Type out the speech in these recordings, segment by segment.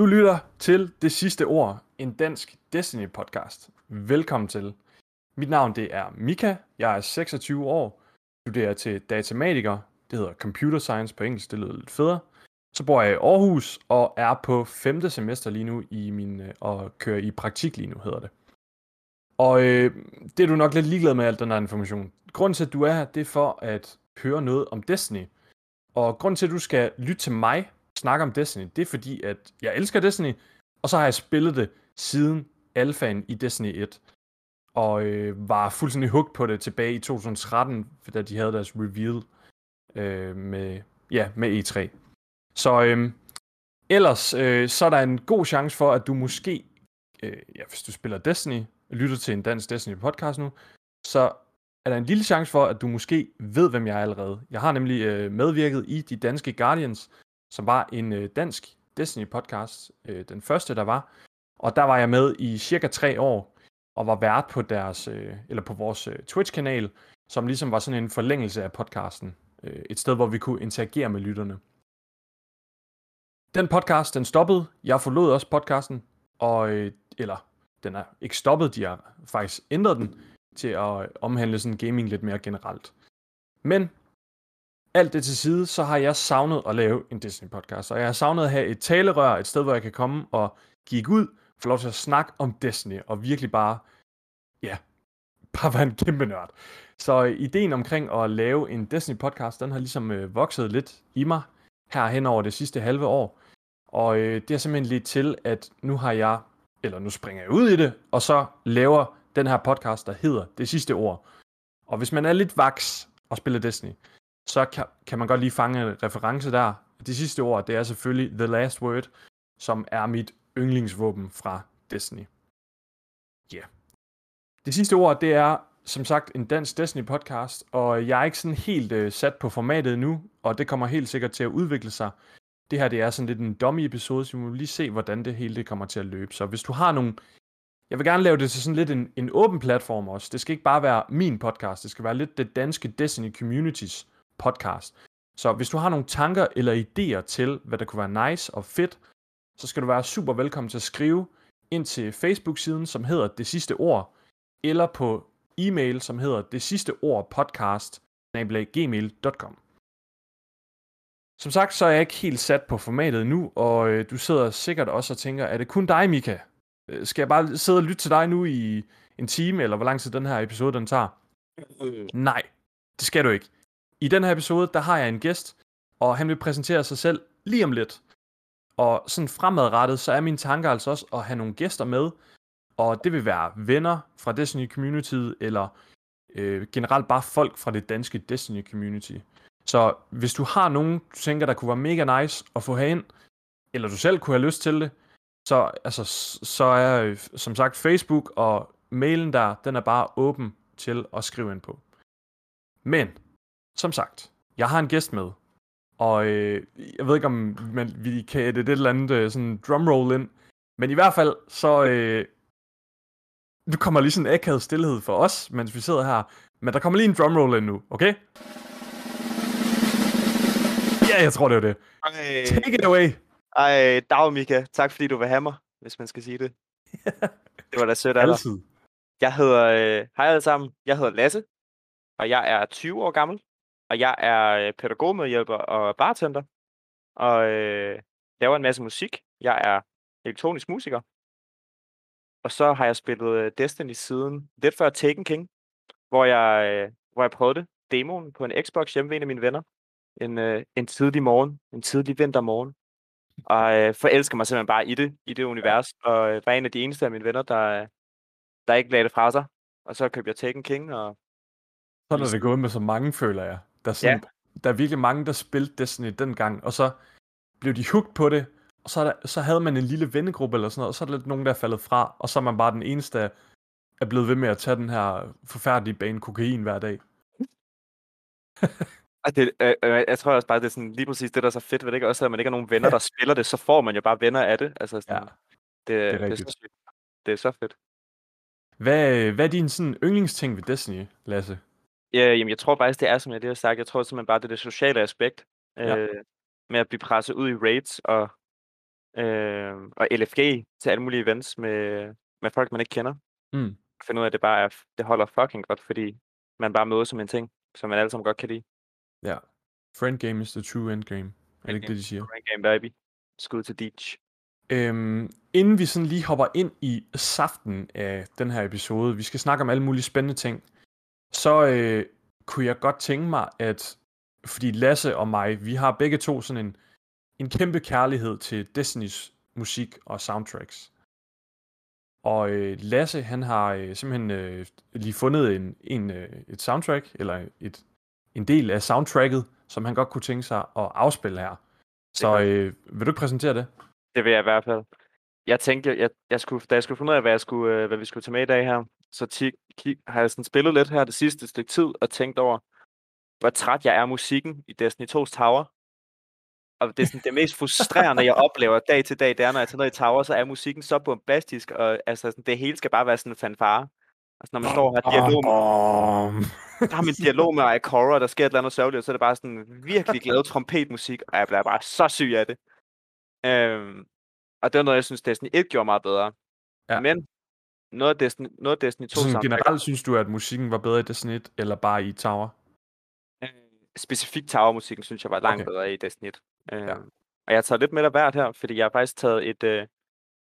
Du lytter til Det Sidste Ord, en dansk Destiny-podcast. Velkommen til. Mit navn det er Mika, jeg er 26 år, studerer til datamatiker, det hedder computer science på engelsk, det lyder lidt federe. Så bor jeg i Aarhus og er på 5. semester lige nu i min, øh, og kører i praktik lige nu, hedder det. Og øh, det er du nok lidt ligeglad med, alt den her information. Grunden til, at du er her, det er for at høre noget om Destiny. Og grunden til, at du skal lytte til mig snakke om Destiny, det er fordi, at jeg elsker Destiny, og så har jeg spillet det siden alfaen i Destiny 1. Og øh, var fuldstændig hooked på det tilbage i 2013, da de havde deres reveal øh, med, ja, med E3. Så øh, ellers, øh, så er der en god chance for, at du måske, øh, ja, hvis du spiller Destiny, lytter til en dansk Destiny podcast nu, så er der en lille chance for, at du måske ved, hvem jeg er allerede. Jeg har nemlig øh, medvirket i de danske Guardians, som var en øh, dansk Destiny-podcast, øh, den første, der var. Og der var jeg med i cirka tre år, og var vært på deres, øh, eller på vores øh, Twitch-kanal, som ligesom var sådan en forlængelse af podcasten. Øh, et sted, hvor vi kunne interagere med lytterne. Den podcast, den stoppede. Jeg forlod også podcasten, og, øh, eller den er ikke stoppet, de har faktisk ændret den til at omhandle sådan gaming lidt mere generelt. Men alt det til side, så har jeg savnet at lave en Disney-podcast. Og jeg har savnet at have et talerør, et sted, hvor jeg kan komme og gik ud, få lov til at snakke om Disney, og virkelig bare, ja, bare være en kæmpe nørd. Så øh, ideen omkring at lave en Disney-podcast, den har ligesom øh, vokset lidt i mig her hen over det sidste halve år. Og øh, det er simpelthen lidt til, at nu har jeg, eller nu springer jeg ud i det, og så laver den her podcast, der hedder Det Sidste Ord. Og hvis man er lidt vaks og spiller Disney, så kan, kan man godt lige fange en reference der. Det sidste ord, det er selvfølgelig The Last Word, som er mit yndlingsvåben fra Destiny. Ja. Yeah. Det sidste ord, det er som sagt en dansk Destiny podcast, og jeg er ikke sådan helt øh, sat på formatet nu, og det kommer helt sikkert til at udvikle sig. Det her, det er sådan lidt en dummy episode, så vi må lige se, hvordan det hele det kommer til at løbe. Så hvis du har nogle... Jeg vil gerne lave det til sådan lidt en, en åben platform også. Det skal ikke bare være min podcast, det skal være lidt det danske Destiny Communities podcast. Så hvis du har nogle tanker eller idéer til, hvad der kunne være nice og fedt, så skal du være super velkommen til at skrive ind til Facebook-siden, som hedder Det Sidste Ord, eller på e-mail, som hedder Det Sidste Ord Podcast, gmail.com. Som sagt, så er jeg ikke helt sat på formatet nu, og øh, du sidder sikkert også og tænker, er det kun dig, Mika? Øh, skal jeg bare sidde og lytte til dig nu i en time, eller hvor lang tid den her episode den tager? Øh. Nej, det skal du ikke. I den her episode, der har jeg en gæst, og han vil præsentere sig selv lige om lidt. Og sådan fremadrettet, så er min tanke altså også at have nogle gæster med, og det vil være venner fra Destiny Community, eller øh, generelt bare folk fra det danske Destiny Community. Så hvis du har nogen, du tænker, der kunne være mega nice at få herind, eller du selv kunne have lyst til det, så, altså, så er øh, som sagt Facebook og mailen der, den er bare åben til at skrive ind på. Men som sagt, jeg har en gæst med, og øh, jeg ved ikke, om man, vi kan det et eller andet øh, sådan drumroll ind, men i hvert fald, så øh, nu kommer lige sådan en akavet stillhed for os, mens vi sidder her, men der kommer lige en drumroll ind nu, okay? Ja, jeg tror, det er det. Ej. Take it away. Ej, dag Mika. Tak fordi du vil have mig, hvis man skal sige det. det var da sødt af dig. Jeg hedder, øh, hej alle sammen, jeg hedder Lasse, og jeg er 20 år gammel og jeg er øh, pædagogmedhjælper og bartender, og øh, laver en masse musik. Jeg er elektronisk musiker. Og så har jeg spillet øh, Destiny siden lidt før Taken King, hvor jeg, øh, hvor jeg prøvede det, demoen på en Xbox hjemme ved en af mine venner. En, øh, en tidlig morgen, en tidlig vintermorgen. Og øh, forelsker mig simpelthen bare i det, i det univers. Og øh, var en af de eneste af mine venner, der, der ikke lagde det fra sig. Og så købte jeg Taken King, og sådan er det gået med så mange, føler jeg. Der er, sådan, ja. der er virkelig mange, der spillede Destiny dengang, og så blev de hooked på det, og så, der, så havde man en lille vennegruppe eller sådan noget, og så er der lidt nogen, der er faldet fra, og så er man bare den eneste, der er blevet ved med at tage den her forfærdelige bane kokain hver dag. det, øh, øh, jeg tror også bare, det er sådan, lige præcis det, der er så fedt ved det, ikke? Også at man ikke har nogen venner, der spiller det, så får man jo bare venner af det. Altså sådan, ja, det, det, er det, er så fedt. det er så fedt. Hvad, hvad er din sådan yndlingsting ved Destiny, Lasse? Ja, jamen, jeg tror faktisk, det er, som jeg lige har sagt. Jeg tror simpelthen bare, det er det sociale aspekt ja. øh, med at blive presset ud i raids og øh, og LFG til alle mulige events med, med folk, man ikke kender. Mm. Finde ud af, at det bare er, det holder fucking godt, fordi man bare møder som en ting, som man alle sammen godt kan lide. Ja. Friend game is the true endgame. Er det ikke det, de siger? Friend game, baby. Skud til Deech. Øhm, inden vi sådan lige hopper ind i saften af den her episode, vi skal snakke om alle mulige spændende ting, så øh, kunne jeg godt tænke mig, at fordi Lasse og mig, vi har begge to sådan en, en kæmpe kærlighed til Destinys musik og soundtracks. Og øh, Lasse, han har øh, simpelthen øh, lige fundet en, en, øh, et soundtrack, eller et, en del af soundtracket, som han godt kunne tænke sig at afspille her. Så øh, vil du ikke præsentere det? Det vil jeg i hvert fald. Jeg tænkte, jeg, jeg skulle, da jeg skulle finde ud af, hvad, jeg skulle, øh, hvad vi skulle tage med i dag her, så ti, ki, har jeg sådan spillet lidt her det sidste stykke tid, og tænkt over, hvor træt jeg er af musikken i Destiny 2's Tower. Og det er sådan, det mest frustrerende, jeg oplever dag til dag, det er, når jeg tager ned i Tower, så er musikken så bombastisk, og altså, sådan, det hele skal bare være sådan en fanfare. Altså, når man står og har dialog med, der har min dialog med Ikora, der sker et eller andet sørgeligt, så er det bare sådan virkelig glad trompetmusik, og jeg bliver bare så syg af det. Øhm, og det var noget, jeg synes, Destiny 1 gjorde meget bedre. Ja. Men noget af Destiny, noget af Destiny 2 så generelt synes du, at musikken var bedre i Destiny 1, eller bare i Tower? Øh, specifikt Tower-musikken synes jeg var langt okay. bedre i Destiny 1. Øh, ja. Og jeg har taget lidt med af hvert her, fordi jeg har faktisk taget et, øh,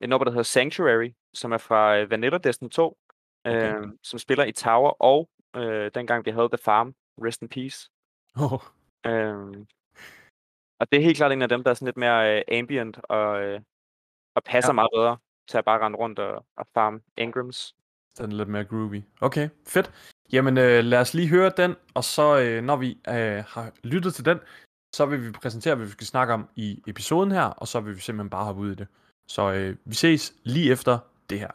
et nummer, der hedder Sanctuary, som er fra øh, Vanilla Destiny 2, okay. øh, som spiller i Tower, og øh, dengang vi havde The Farm, Rest in Peace. Oh. Øh, og det er helt klart en af dem, der er sådan lidt mere øh, ambient og, øh, og passer ja. meget bedre til at bare rende rundt og, og farme Ingrams. Den er lidt mere groovy. Okay, fedt. Jamen øh, lad os lige høre den, og så øh, når vi øh, har lyttet til den, så vil vi præsentere, hvad vi skal snakke om i episoden her, og så vil vi simpelthen bare hoppe ud i det. Så øh, vi ses lige efter det her.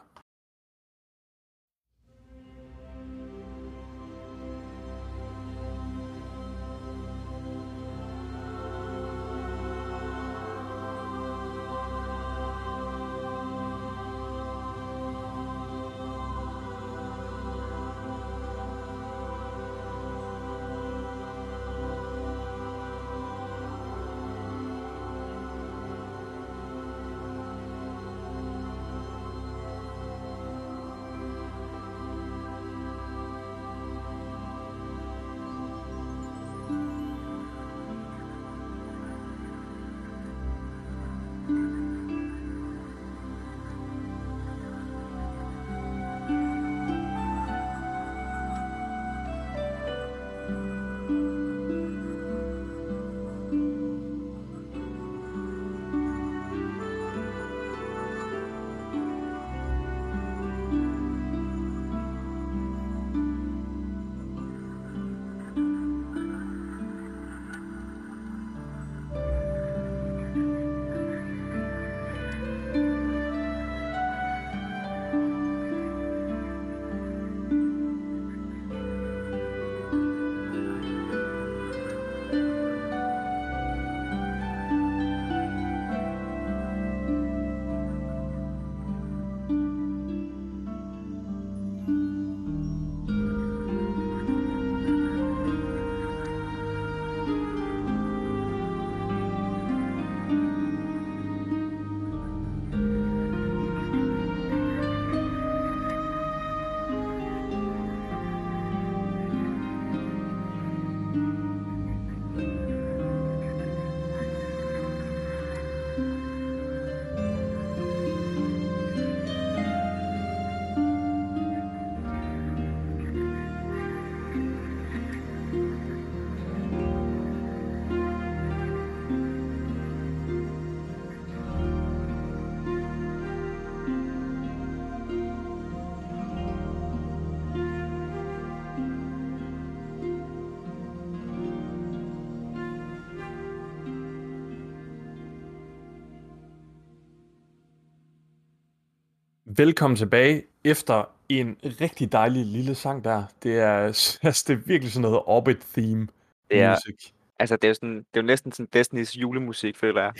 Velkommen tilbage efter en rigtig dejlig lille sang der. Det er, altså, det er virkelig sådan noget Orbit-theme det er, musik. Altså, det er, sådan, det er jo næsten sådan Destiny's julemusik, føler jeg.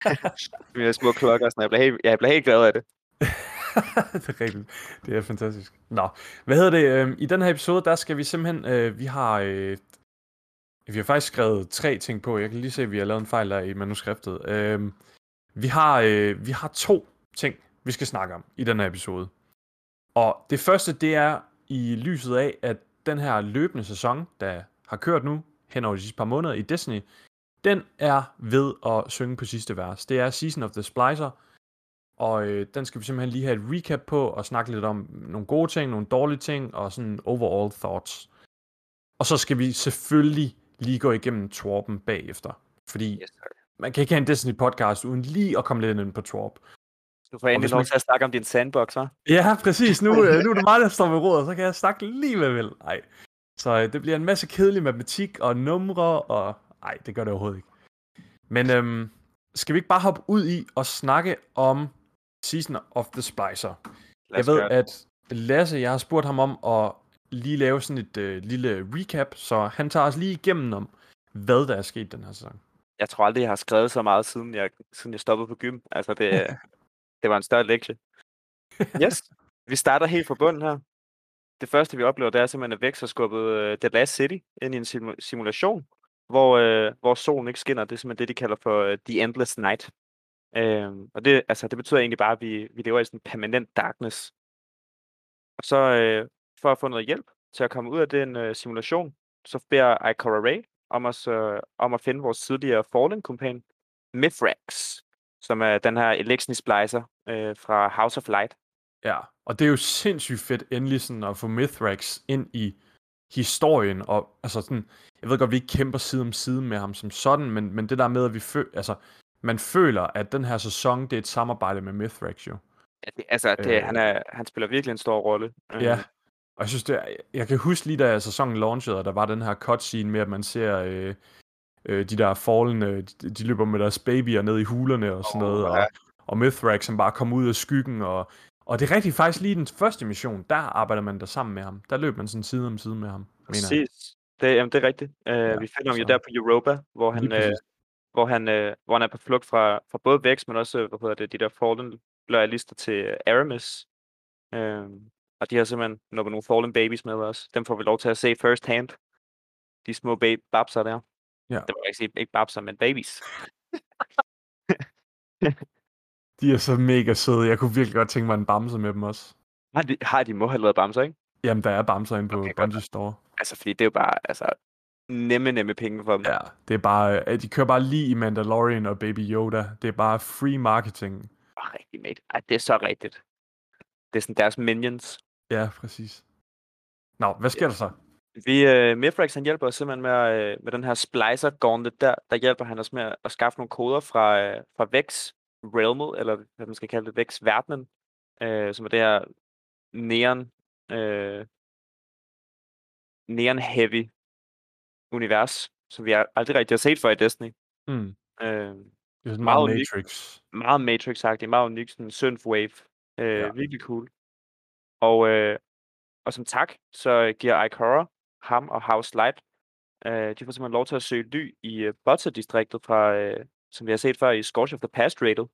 Med små klokker og sådan. Jeg bliver helt, jeg bliver helt glad af det. det er rigtigt. Det er fantastisk. Nå, hvad hedder det? Øhm, I den her episode, der skal vi simpelthen... Øh, vi har... Øh, vi har faktisk skrevet tre ting på. Jeg kan lige se, at vi har lavet en fejl der i manuskriptet. Øh, Vi har, øh, vi har to ting, vi skal snakke om i den her episode. Og det første, det er i lyset af, at den her løbende sæson, der har kørt nu hen over de sidste par måneder i Destiny, den er ved at synge på sidste vers. Det er Season of the Splicer, og øh, den skal vi simpelthen lige have et recap på og snakke lidt om nogle gode ting, nogle dårlige ting og sådan overall thoughts. Og så skal vi selvfølgelig lige gå igennem Twarpen bagefter. Fordi yes, man kan ikke have en Destiny podcast uden lige at komme lidt ind på Twarp. Du får endelig lov til at snakke om din sandbox, hva'? Ja, præcis. Nu, øh, nu er det mig, der står ved rådet, så kan jeg snakke lige hvad vil. Nej. Så øh, det bliver en masse kedelig matematik og numre, og nej, det gør det overhovedet ikke. Men øhm, skal vi ikke bare hoppe ud i og snakke om Season of the Splicer? Jeg ved, at Lasse, jeg har spurgt ham om at lige lave sådan et øh, lille recap, så han tager os lige igennem om, hvad der er sket den her sæson. Jeg tror aldrig, jeg har skrevet så meget, siden jeg, siden jeg stoppede på gym. Altså, det, det var en større lektie. Yes, vi starter helt fra bunden her. Det første, vi oplever, det er simpelthen, at Vex har skubbet uh, The Last City ind i en sim- simulation, hvor, uh, hvor solen ikke skinner. Det er simpelthen det, de kalder for uh, The Endless Night. Uh, og det, altså, det betyder egentlig bare, at vi, vi lever i sådan permanent darkness. Og så uh, for at få noget hjælp til at komme ud af den uh, simulation, så beder Ikora Ray om, os, uh, om at finde vores tidligere Fallen-kompan, Mithrax, som er den her Elexni Splicer øh, fra House of Light. Ja, og det er jo sindssygt fedt endelig sådan at få Mithrax ind i historien, og altså sådan, jeg ved godt, vi ikke kæmper side om side med ham som sådan, men, men det der med, at vi føler, altså, man føler, at den her sæson, det er et samarbejde med Mithrax jo. Ja, det, altså, det, øh, han, er, han spiller virkelig en stor rolle. Ja, øh. og jeg synes, det er, jeg kan huske lige da sæsonen launchede, og der var den her cutscene med, at man ser øh, øh, de der fallen, de, de løber med deres babyer ned i hulerne og sådan oh, noget, og, og Mithrax, som bare kommer ud af skyggen, og, og det er rigtigt faktisk lige den første mission, der arbejder man der sammen med ham. Der løber man sådan side om side med ham, Præcis. mener Det, jamen, det er rigtigt. Uh, ja, vi finder ham jo der på Europa, hvor han, uh, hvor han, uh, hvor han er på flugt fra, fra både Vex, men også, hvad hedder det, de der Fallen loyalister til Aramis. Uh, og de har simpelthen nogle, nogle Fallen Babies med os. Dem får vi lov til at se first hand. De små baby babser der. Ja. Det var ikke ikke babser, men babies. de er så mega søde. Jeg kunne virkelig godt tænke mig en bamse med dem også. Har de, har de må have lavet bamser, ikke? Jamen, der er bamser inde på okay, Bungie Store. Altså, fordi det er jo bare, altså, nemme, nemme penge for dem. Ja, det er bare, øh, de kører bare lige i Mandalorian og Baby Yoda. Det er bare free marketing. Oh, rigtig, mate. Ej, det er så rigtigt. Det er sådan deres minions. Ja, præcis. Nå, hvad sker ja. der så? Vi, øh, Mifrax, han hjælper os simpelthen med, øh, med den her splicer gauntlet der, der hjælper han os med at skaffe nogle koder fra, øh, fra Vex Realmet, eller hvad man skal kalde det, Vex verdenen, øh, som er det her neon, øh, neon heavy univers, som vi aldrig rigtig har set før i Destiny. Mm. Øh, det er sådan meget Matrix. Unik, meget Matrix-agtigt, meget unik, sådan synthwave. Øh, ja. Virkelig cool. Og, øh, og som tak, så giver Ikora ham og House Light, øh, de får simpelthen lov til at søge ly i øh, Butter-distriktet, fra, øh, som vi har set før i Scorch of the Past rated.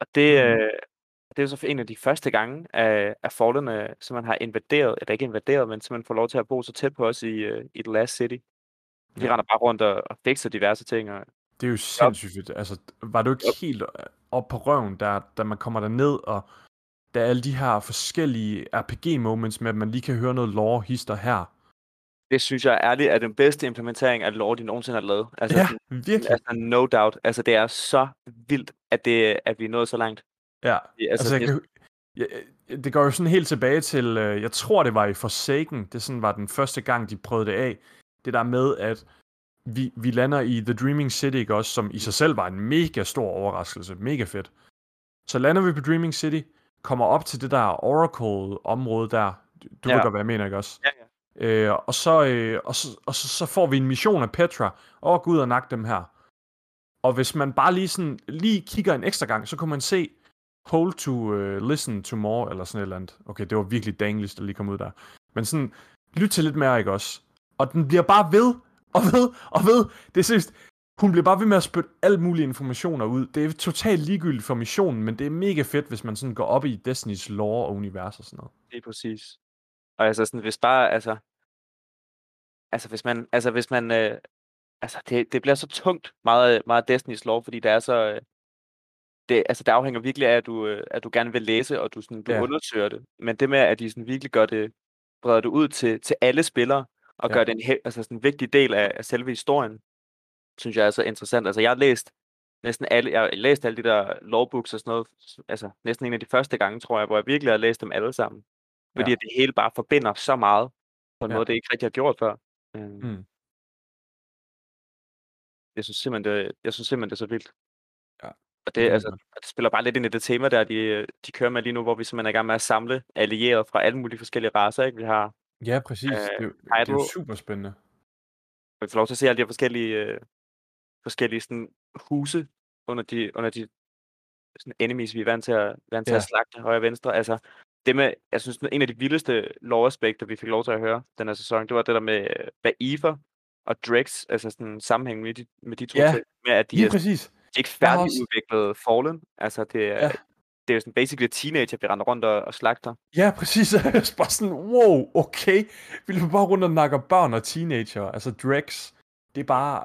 Og det, mm. øh, det er så en af de første gange af, af Fallen, som man har invaderet, eller ikke invaderet, men simpelthen får lov til at bo så tæt på os i, øh, i The Last City. De ja. render bare rundt og, og fikser diverse ting. Og, det er jo sindssygt fedt. Altså, var du ikke yep. helt øh, op på røven, der, da man kommer der ned og der er alle de her forskellige RPG-moments med, at man lige kan høre noget lore hister her. Det synes jeg ærligt er den bedste implementering af lore, de nogensinde har lavet. Altså, ja, virkelig. Altså, no doubt. Altså, det er så vildt, at, det, at vi er nået så langt. Ja, altså, altså jeg kan, ja, det går jo sådan helt tilbage til, øh, jeg tror det var i Forsaken, det sådan var den første gang, de prøvede det af. Det der med, at vi, vi lander i The Dreaming City, ikke også, som i sig selv var en mega stor overraskelse, mega fedt. Så lander vi på Dreaming City, kommer op til det der Oracle-område der. Du ja. ved godt, hvad jeg mener, ikke også? Ja. Øh, og så, øh, og, så, og så, så får vi en mission af Petra, og oh, gud og nakke dem her. Og hvis man bare lige, sådan, lige kigger en ekstra gang, så kan man se hold to uh, listen to more, eller sådan et eller andet. Okay, det var virkelig danglish, der lige kom ud der. Men sådan, lyt til lidt mere, ikke også? Og den bliver bare ved, og ved, og ved. Det er seriøst, hun bliver bare ved med at spytte alle mulige informationer ud. Det er totalt ligegyldigt for missionen, men det er mega fedt, hvis man sådan går op i Destinys lore og univers og sådan noget. Det er præcis. Og altså sådan, hvis bare, altså, altså hvis man, altså hvis man, øh, altså, det, det bliver så tungt, meget, meget Destiny's lore, fordi det er så... Øh, det, altså, det afhænger virkelig af, at du, øh, at du gerne vil læse, og du, sådan, du ja. undersøger det. Men det med, at de sådan virkelig gør det, breder det ud til, til alle spillere, og ja. gør det en, altså, sådan en vigtig del af, af selve historien, synes jeg er så interessant. Altså, jeg har læst næsten alle, jeg har læst alle de der lovbooks og sådan noget, altså næsten en af de første gange, tror jeg, hvor jeg virkelig har læst dem alle sammen. Fordi ja. det hele bare forbinder så meget, på en ja. måde, det ikke rigtig har gjort før. Øhm. Mm. Jeg synes simpelthen, det, jeg synes simpelthen, det er så vildt. Ja. Og det, altså, det spiller bare lidt ind i det tema der, de, de kører med lige nu, hvor vi simpelthen er i gang med at samle allierede fra alle mulige forskellige raser. Ikke? Vi har Ja, præcis. Øh, det, er, det er jo super spændende. Og vi får lov til at se alle de her forskellige, øh, forskellige sådan, huse under de, under de sådan enemies, vi er vant til at, vant til ja. at slagte højre og venstre. Altså, det med, jeg synes, en af de vildeste lore-aspekter, vi fik lov til at høre den her sæson, det var det der med, øh, hvad Eva og Drex, altså sådan sammenhæng med de, med de to ja, ting, med at de er, præcis. de er ikke færdigudviklet også... Fallen. Altså, det er, ja. det er jo sådan basically teenager, vi render rundt og, og slagter. Ja, præcis. bare sådan, wow, okay. Vi løber bare rundt og nakker børn og teenager. Altså, Drex, det er bare...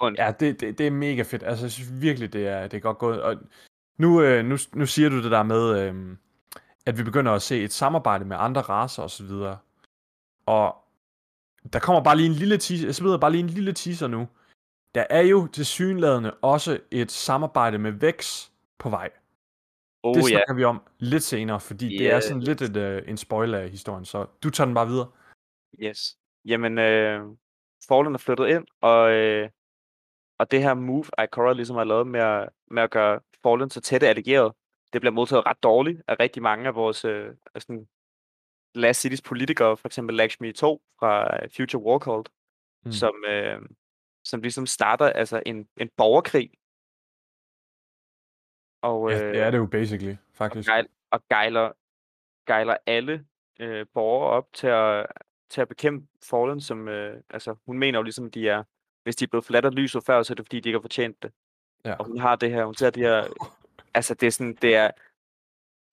Und. Ja, det, det, det er mega fedt. Altså, jeg synes virkelig, det er, det er godt gået. Og nu, øh, nu, nu siger du det der med, øh, at vi begynder at se et samarbejde med andre raser og så videre. Og der kommer bare lige en lille teaser, jeg smider bare lige en lille teaser nu. Der er jo til synladende også et samarbejde med Vex på vej. Oh, det snakker yeah. vi om lidt senere, fordi yeah. det er sådan lidt et, uh, en spoiler af historien, så du tager den bare videre. Yes. Jamen, øh, Fallen er flyttet ind, og, øh, og det her move, Ikora ligesom har lavet med at, med at gøre Fallen så tætte allieret, det bliver modtaget ret dårligt af rigtig mange af vores øh, sådan, Last Cities politikere, for eksempel Lakshmi 2 fra øh, Future War Cult, mm. som, øh, som ligesom starter altså en, en borgerkrig. Og, ja, det er det jo basically, faktisk. Og, gejl, og gejler, gejler alle øh, borgere op til at, til at bekæmpe Fallen, som, øh, altså, hun mener jo ligesom, de er, hvis de er blevet forladt af lyset før, så er det fordi, de ikke har fortjent det. Ja. Og hun har det her, hun ser det her, altså det er sådan, det er,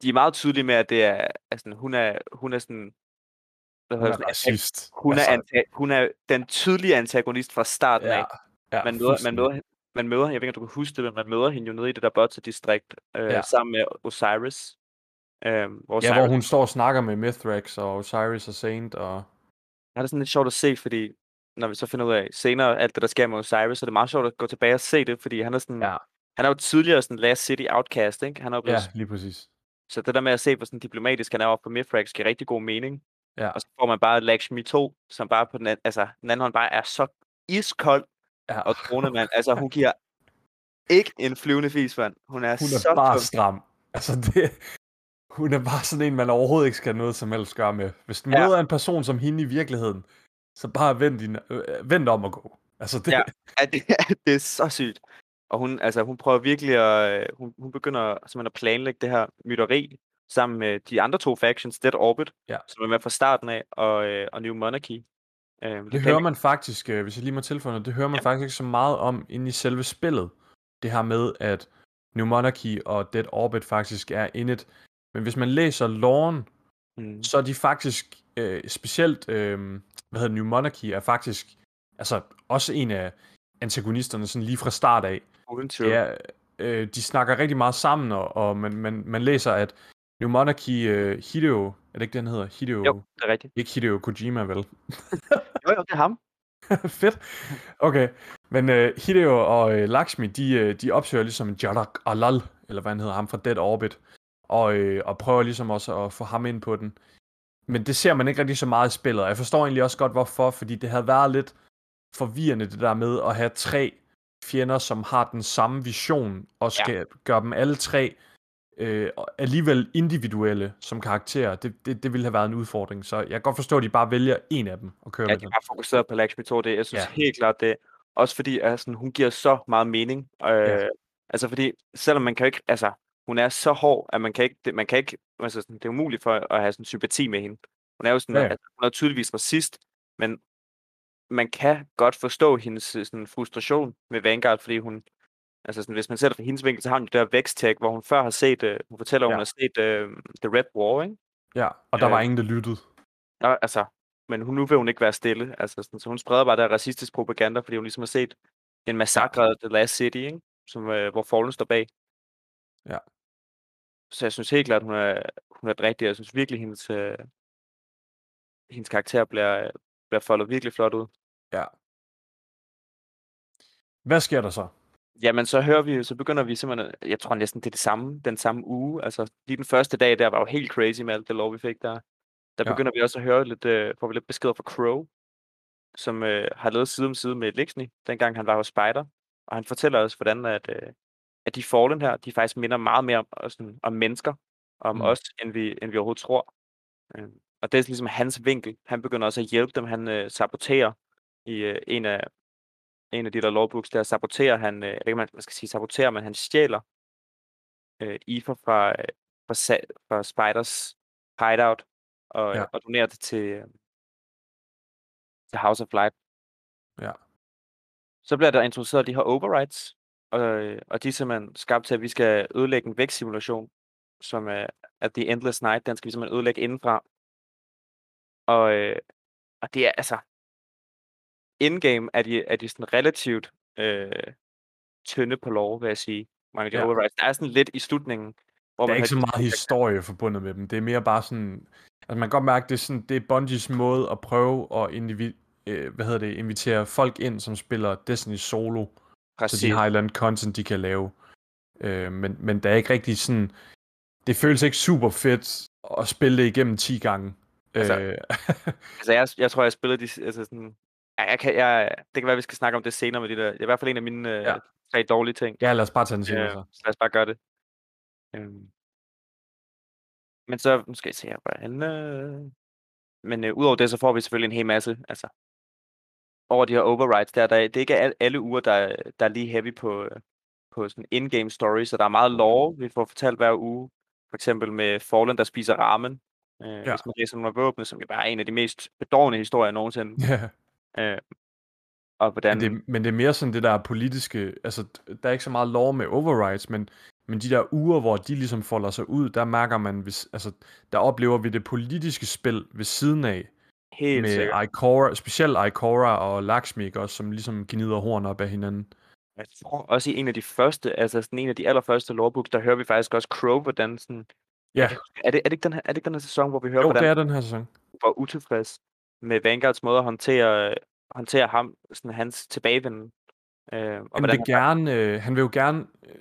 de er meget tydelige med, at det er, altså, hun er, hun er sådan, hvad hun er sådan, racist. Hun, altså... er anta- hun er den tydelige antagonist fra starten ja. af. Ja, man, møder, man, møder, man møder, jeg ved ikke, om du kan huske det, men man møder hende jo nede i det der Botsa-distrikt, øh, ja. sammen med Osiris. Øh, Osiris. Ja, hvor hun står og snakker med Mithrax og Osiris og Saint. Og... Ja, det er sådan lidt sjovt at se, fordi når vi så finder ud af senere alt det, der sker med Osiris, så er det meget sjovt at gå tilbage og se det, fordi han er sådan, ja. Han er jo tidligere sådan Last City Outcast, ikke? Han er blevet, ja, lige præcis. Så det der med at se, hvor sådan diplomatisk han er oppe på Mithrax, giver rigtig god mening. Ja. Og så får man bare Lakshmi 2, som bare på den anden, altså, den anden hånd bare er så iskold ja. og mand. Altså, hun giver ikke en flyvende fis, mand. Hun er, hun er så bare tung. stram. Altså, det, hun er bare sådan en, man overhovedet ikke skal have noget som helst gøre med. Hvis du ja. møder en person som hende i virkeligheden, så bare vent, din, øh, vent om at gå. Altså, det... Ja, det, det er så sygt. Og hun, altså, hun prøver virkelig at, hun, hun begynder simpelthen at planlægge det her mytteri sammen med de andre to factions, Dead Orbit, ja. som er med fra starten af, og, øh, og New Monarchy. Øh, det, det hører man faktisk, øh, hvis jeg lige må tilføje noget, det hører man ja. faktisk ikke så meget om inde i selve spillet. Det her med, at New Monarchy og Dead Orbit faktisk er indet. Men hvis man læser loven, mm. så er de faktisk, øh, specielt, øh, hvad hedder New Monarchy, er faktisk altså også en af antagonisterne sådan lige fra start af. Uden tvivl. Ja, øh, de snakker rigtig meget sammen, og, og man, man, man læser, at New Monarchy uh, Hideo, er det ikke det, han hedder? Hideo, jo, det er rigtigt. Ikke Hideo Kojima, vel? jo, jo, det er ham. Fedt. Okay. Men uh, Hideo og uh, Lakshmi, de, uh, de opsøger ligesom en Jarak Alal, eller hvad han hedder, ham fra Dead Orbit, og, uh, og prøver ligesom også at få ham ind på den. Men det ser man ikke rigtig så meget i spillet, jeg forstår egentlig også godt, hvorfor, fordi det havde været lidt forvirrende, det der med at have tre fjender, som har den samme vision, og skal ja. gøre dem alle tre øh, alligevel individuelle som karakterer, det, det, det ville have været en udfordring. Så jeg kan godt forstå, at de bare vælger en af dem og kører ja, med de har fokuseret på Lakshmi 2, det jeg synes ja. helt klart det. Også fordi altså, hun giver så meget mening. Øh, ja. Altså fordi, selvom man kan ikke, altså, hun er så hård, at man kan ikke, det, man kan ikke altså, sådan, det er umuligt for at have sådan sympati med hende. Hun er jo sådan, ja. Altså, hun er tydeligvis racist, men man kan godt forstå hendes sådan, frustration med Vanguard, fordi hun, altså sådan, hvis man ser det fra hendes vinkel, så har hun jo der væksttag, hvor hun før har set, uh, hun fortæller, ja. hun har set uh, The Red War, ikke? Ja, og der uh, var ingen, der lyttede. Og, altså, men hun, nu vil hun ikke være stille. Altså, sådan, så hun spreder bare der racistisk propaganda, fordi hun ligesom har set en massakre af The Last City, ikke? Som, øh, hvor Fallen står bag. Ja. Så jeg synes helt klart, hun er, hun er rigtig. Jeg synes virkelig, hendes, øh, hendes karakter bliver, bliver foldet virkelig flot ud. Ja. Hvad sker der så? Jamen, så hører vi, så begynder vi simpelthen, jeg tror næsten, det er det samme, den samme uge. Altså, lige den første dag der var jo helt crazy med alt det lov, vi fik der. Der Ja. begynder vi også at høre lidt, øh, får vi lidt beskeder fra Crow, som øh, har lavet side om side med Lixney, dengang han var hos Spider. Og han fortæller os, hvordan at, øh, at de Fallen her, de faktisk minder meget mere om, og sådan, om mennesker, om Mm. os, end vi, end vi overhovedet tror. Øh, og det er ligesom hans vinkel. Han begynder også at hjælpe dem. Han øh, saboterer i øh, en af en af de der lovbooks, der saboterer han, øh, jeg ved man man skal sige saboterer, men han stjæler øh, IFA fra, øh, fra, fra Spiders hideout og, Ja. og donerer det til, øh, til House of Light. Ja. Så bliver der introduceret de her overrides, og, øh, og de er simpelthen skabt til, at vi skal ødelægge en vækstsimulation, som er at The Endless Night, den skal vi simpelthen ødelægge indenfra. Og, øh, og det er altså, in-game er de, er de sådan relativt øh, tynde på lov, vil jeg sige. Mange Ja. overrides. Der er sådan lidt i slutningen, hvor Der er man ikke så meget historie forbundet med dem. Det er mere bare sådan... Altså man kan godt mærke, det er, sådan, det er Bungies måde at prøve at indivi, øh, hvad hedder det, invitere folk ind, som spiller Destiny solo, Præcis. så de har et eller andet content, de kan lave. Øh, men, men der er ikke rigtig sådan... Det føles ikke super fedt at spille det igennem 10 gange. Altså, øh, Altså, jeg, jeg tror, jeg spiller de... Altså sådan, ja, jeg kan, jeg, det kan være, vi skal snakke om det senere med de der... Det er i hvert fald en af mine øh, Ja. tre dårlige ting. ja, lad os bare tage den senere Øh, så. lad os bare gøre det. Øhm. Men så, nu skal jeg se her, hvordan... Øh... Men øh, udover det, så får vi selvfølgelig en hel masse, altså... Over de her overrides der, der det er ikke al- alle uger, der, er- der er lige heavy på, øh, på sådan in-game story, så der er meget lore, vi får fortalt hver uge. For eksempel med Fallen, der spiser ramen. Øh, Ja. Hvis man læser nogle af våbne, som jo bare er en af de mest bedårende historier nogensinde. Ja. Øh, og hvordan... Men det, men det er mere sådan det der politiske, altså der er ikke så meget lov med overrides, men, men de der uger, hvor de ligesom folder sig ud, der mærker man, hvis, altså der oplever vi det politiske spil ved siden af, Helt med sikkert. Ikora, specielt Ikora og Lakshmi, også, som ligesom gnider horn op af hinanden. Jeg tror også i en af de første, altså sådan en af de allerførste lorebooks, der hører vi faktisk også Crow, hvordan sådan... Ja, Er det, er, det ikke den her, er det ikke den her sæson, hvor vi hører, jo, hvordan det er den her sæson. han var utilfreds med Vanguards måde at håndtere, håndtere ham, sådan hans tilbagevenden? Øh, og Han vil han, gerne, øh, han vil jo gerne, øh,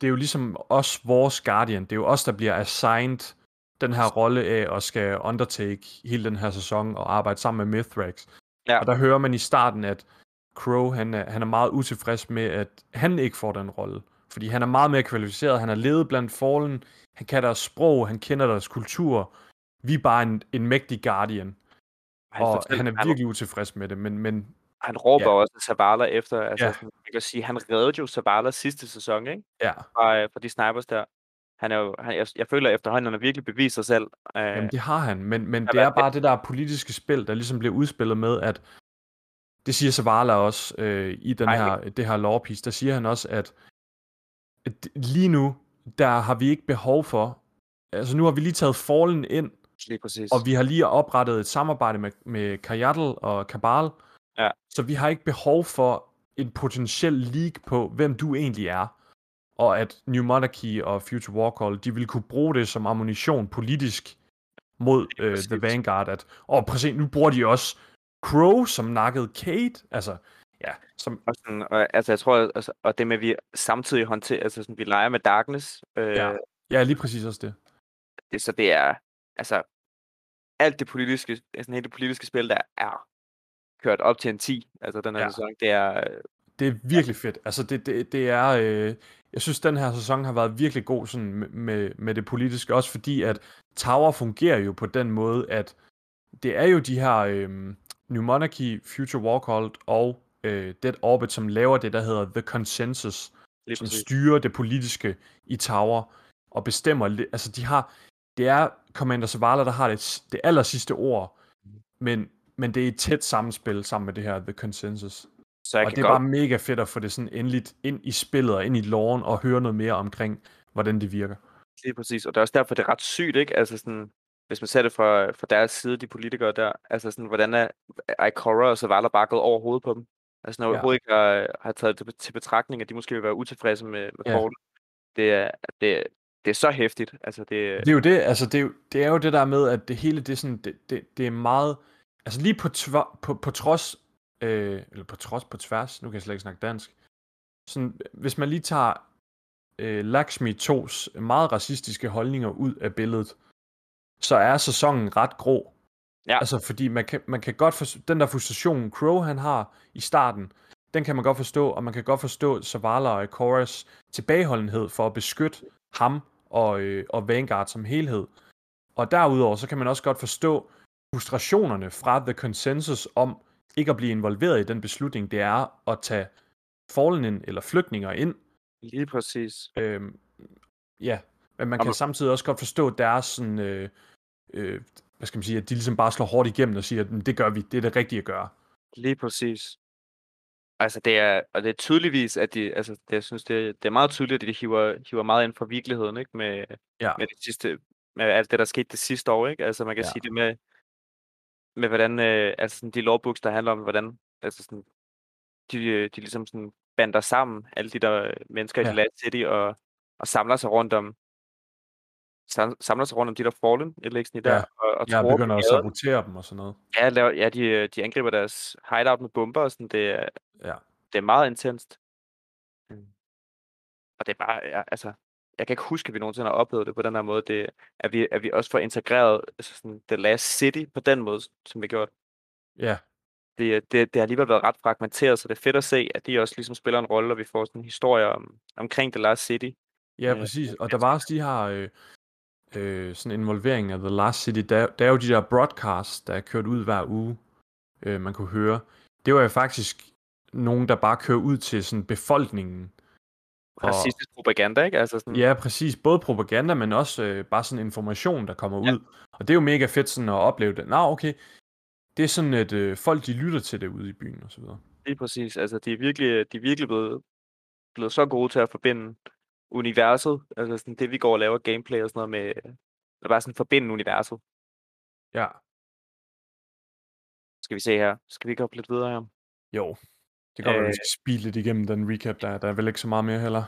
det er jo ligesom os, vores Guardian, det er jo os, der bliver assigned den her rolle af at skal undertake hele den her sæson og arbejde sammen med Mithrax. Ja. Og der hører man i starten, at Crow, han er, han er meget utilfreds med, at han ikke får den rolle. Fordi han er meget mere kvalificeret, han har levet blandt Fallen, han kan deres sprog, han kender deres kultur. Vi er bare en, en mægtig Guardian, han, og fortæller- han er han, virkelig utilfreds med det, men, men han råber Ja. også Zavala efter, altså Ja. sådan, man kan sige, han reddede jo Zavala sidste sæson, ikke? ja, Fra, øh, fra de snipers der. Han er jo, han, jeg, jeg føler efterhånden, han har virkelig bevist sig selv. Øh, Jamen, det har han, men, men det er bare det der politiske spil, der ligesom bliver udspillet med, at det siger Zavala også øh, i den Ej, her, det her lore piece, der siger han også, at, at lige nu, der har vi ikke behov for, altså nu har vi lige taget Fallen ind, lige præcis. og vi har lige oprettet et samarbejde med, med Kajatl og Kabal, Ja. så vi har ikke behov for en potentiel leak på, hvem du egentlig er. Og at New Monarchy og Future Warcall, de vil kunne bruge det som ammunition politisk mod øh, The. Vanguard. At, og præcis, nu bruger de også Crow, som nakkede Kate. Altså, ja, som, Og, sådan, og, altså, jeg tror, altså, og det med, at vi samtidig håndterer, altså sådan, vi leger med Darkness, øh, Ja. ja, lige præcis også det. det, så det er, altså, alt det politiske, altså hele det politiske spil, der er kørt op til en 10, altså den her Ja. sæson, det er, øh, Det er virkelig fedt. Altså, det, det, det er... Øh, jeg synes, den her sæson har været virkelig god sådan, med- med, det politiske, også fordi, at Tower fungerer jo på den måde, at det er jo de her øh, New Monarchy, Future Warcall og øh, Dead Orbit, som laver det, der hedder The Consensus, lige som præcis. styrer det politiske i Tower, og bestemmer, altså de har, det er Commander Zavala, der har det, det aller sidste ord, men, men det er et tæt sammenspil sammen med det her The Consensus. Så jeg Og det er godt, bare mega fedt at få det sådan endeligt ind i spillet og ind i loven og høre noget mere omkring, hvordan det virker. lige præcis, og det er også derfor, det er ret sygt, ikke? Altså sådan, hvis man ser det fra, fra deres side, de politikere der, altså sådan, hvordan er Ikora og Zavala bare gået over hovedet på dem? Altså når ja. overhovedet ikke har, har taget det til betragtning, at de måske vil være utilfredse med, med ja. Det er, det, det er så hæftigt. Altså, det... det er jo det, altså det er jo, det er jo det der med, at det hele, det er sådan, det, det, det er meget, altså lige på, tv- på, på trods, øh, eller på trods, på tværs, nu kan jeg slet ikke snakke dansk, sådan, hvis man lige tager øh, Lakshmi 2's meget racistiske holdninger ud af billedet, så er sæsonen ret grå. Ja. Altså, fordi man kan, man kan godt forstå, den der frustration, Crow han har i starten, den kan man godt forstå, og man kan godt forstå Zavala og Koras tilbageholdenhed for at beskytte ham og, øh, og Vanguard som helhed. Og derudover, så kan man også godt forstå frustrationerne fra The Consensus om ikke at blive involveret i den beslutning, det er at tage Fallen ind, eller flygtninger ind. Lige præcis. Øhm, ja, men man kan man... samtidig også godt forstå deres sådan, øh, øh, hvad skal man sige, at de ligesom bare slår hårdt igennem og siger, at det gør vi, det er det rigtige at gøre. Lige præcis. Altså det er, og det er tydeligvis, at de, altså det, jeg synes, det, det er meget tydeligt, at de hiver, hiver meget ind fra virkeligheden, ikke? Med, ja. med, det sidste, med alt det, der skete det sidste år, ikke? Altså man kan ja. sige det med, med hvordan, øh, altså sådan de lovbooks, der handler om, hvordan, altså sådan, de, øh, de ligesom sådan bander sammen, alle de der mennesker ja. i Last City, og, og samler sig rundt om, samler sig rundt om de der Fallen, eller sådan der, ja. og, og ja, begynder at sabotere dem og sådan noget. Ja, laver, ja de, øh, de angriber deres hideout med bomber og sådan, det er, ja. det er meget intenst. Mm. Og det er bare, ja, altså, jeg kan ikke huske, at vi nogensinde har oplevet det på den her måde, det, at, vi, at vi også får integreret altså sådan, The Last City på den måde, som vi gjort. Ja. Det, det, det har alligevel været ret fragmenteret, så det er fedt at se, at de også ligesom spiller en rolle, og vi får sådan en historie om, omkring The Last City. Ja, præcis. Og der var også de her, øh, øh, sådan involvering af The Last City, der, der er jo de der broadcasts, der er kørt ud hver uge, øh, man kunne høre. Det var jo faktisk nogen, der bare kører ud til sådan befolkningen. Racistisk og, propaganda, ikke? Altså sådan... Ja, præcis. Både propaganda, men også øh, bare sådan information, der kommer ja. ud. Og det er jo mega fedt sådan at opleve det. Nå, okay. Det er sådan, at øh, folk de lytter til det ude i byen og så videre. Lige præcis. Altså, de er virkelig, de er virkelig blevet, blevet så gode til at forbinde universet, altså sådan det, vi går og laver gameplay og sådan noget med, eller bare sådan forbinde universet. Ja. Skal vi se her. Skal vi ikke op lidt videre her? Jo. Det går øh, at vi skal speede lidt igennem den recap, der, der er vel ikke så meget mere heller.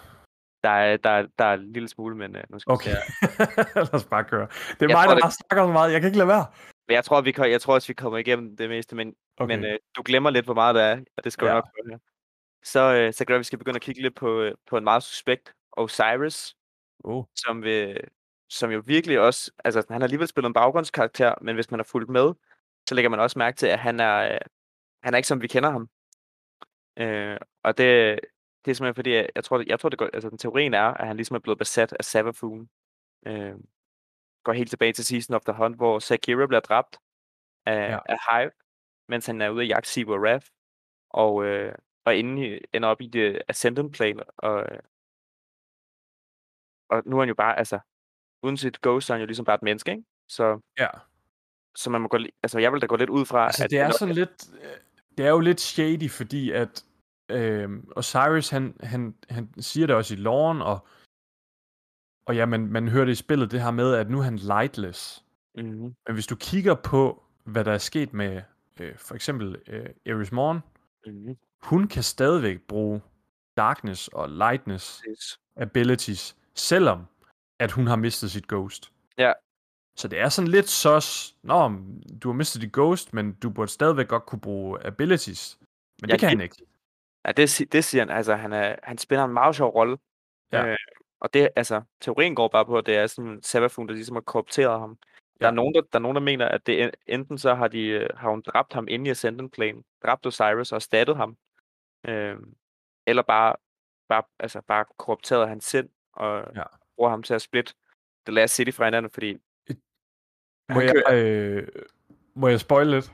Der er, der, der er en lille smule, men uh, nu skal okay. vi se Lad os bare køre. Det er jeg mig, tror, der det... bare snakker så meget. Jeg kan ikke lade være. Jeg tror, vi, jeg tror også, vi kommer igennem det meste, men, okay. men uh, du glemmer lidt, hvor meget der er, og det skal ja. nok gøre. Så, uh, så gør at vi skal begynde at kigge lidt på, uh, på en meget suspekt Osiris, oh. som, vil, som jo virkelig også, altså han har alligevel spillet en baggrundskarakter, men hvis man har fulgt med, så lægger man også mærke til, at han er, han er ikke som vi kender ham. Øh, og det, det er simpelthen fordi, jeg, jeg tror, jeg tror det går, altså den teorien er, at han ligesom er blevet besat af Savathun. Øh, går helt tilbage til Season of the Hunt, hvor Sakira bliver dræbt af, ja. af Hive, mens han er ude at jagte Sibu Wrath, og, øh, og inden ender op i det Ascendant Plane, og, og nu er han jo bare, altså, uden sit ghost, er han jo ligesom bare et menneske, ikke? Så, ja. så man må gå, altså jeg vil da gå lidt ud fra, altså, at... det er sådan lidt, øh, det er jo lidt shady, fordi at øh, Osiris, han, han, han siger det også i loven, og, og ja, man, man hører det i spillet, det her med, at nu er han lightless. Mm-hmm. Men hvis du kigger på, hvad der er sket med øh, for eksempel øh, Eris Morn, mm-hmm. hun kan stadigvæk bruge darkness og lightness yes. abilities selvom at hun har mistet sit ghost. Ja. Så det er sådan lidt sås, nå, du har mistet dit ghost, men du burde stadigvæk godt kunne bruge abilities. Men ja, det kan det, han ikke. Ja, det, det siger han. Altså, han, er, han spiller en meget sjov rolle. Ja. Øh, og det, altså, teorien går bare på, at det er sådan Sabafun, der ligesom har korrupteret ham. Der, ja. er nogen, der, der er nogen, der mener, at det enten så har, de, øh, har hun dræbt ham inde i Ascendant Plane, dræbt Osiris og erstattet ham, øh, eller bare, bare, altså, bare korrupteret hans sind og ja. bruger ham til at splitte The Last City fra hinanden, fordi... Må jeg, øh, må jeg spoil lidt?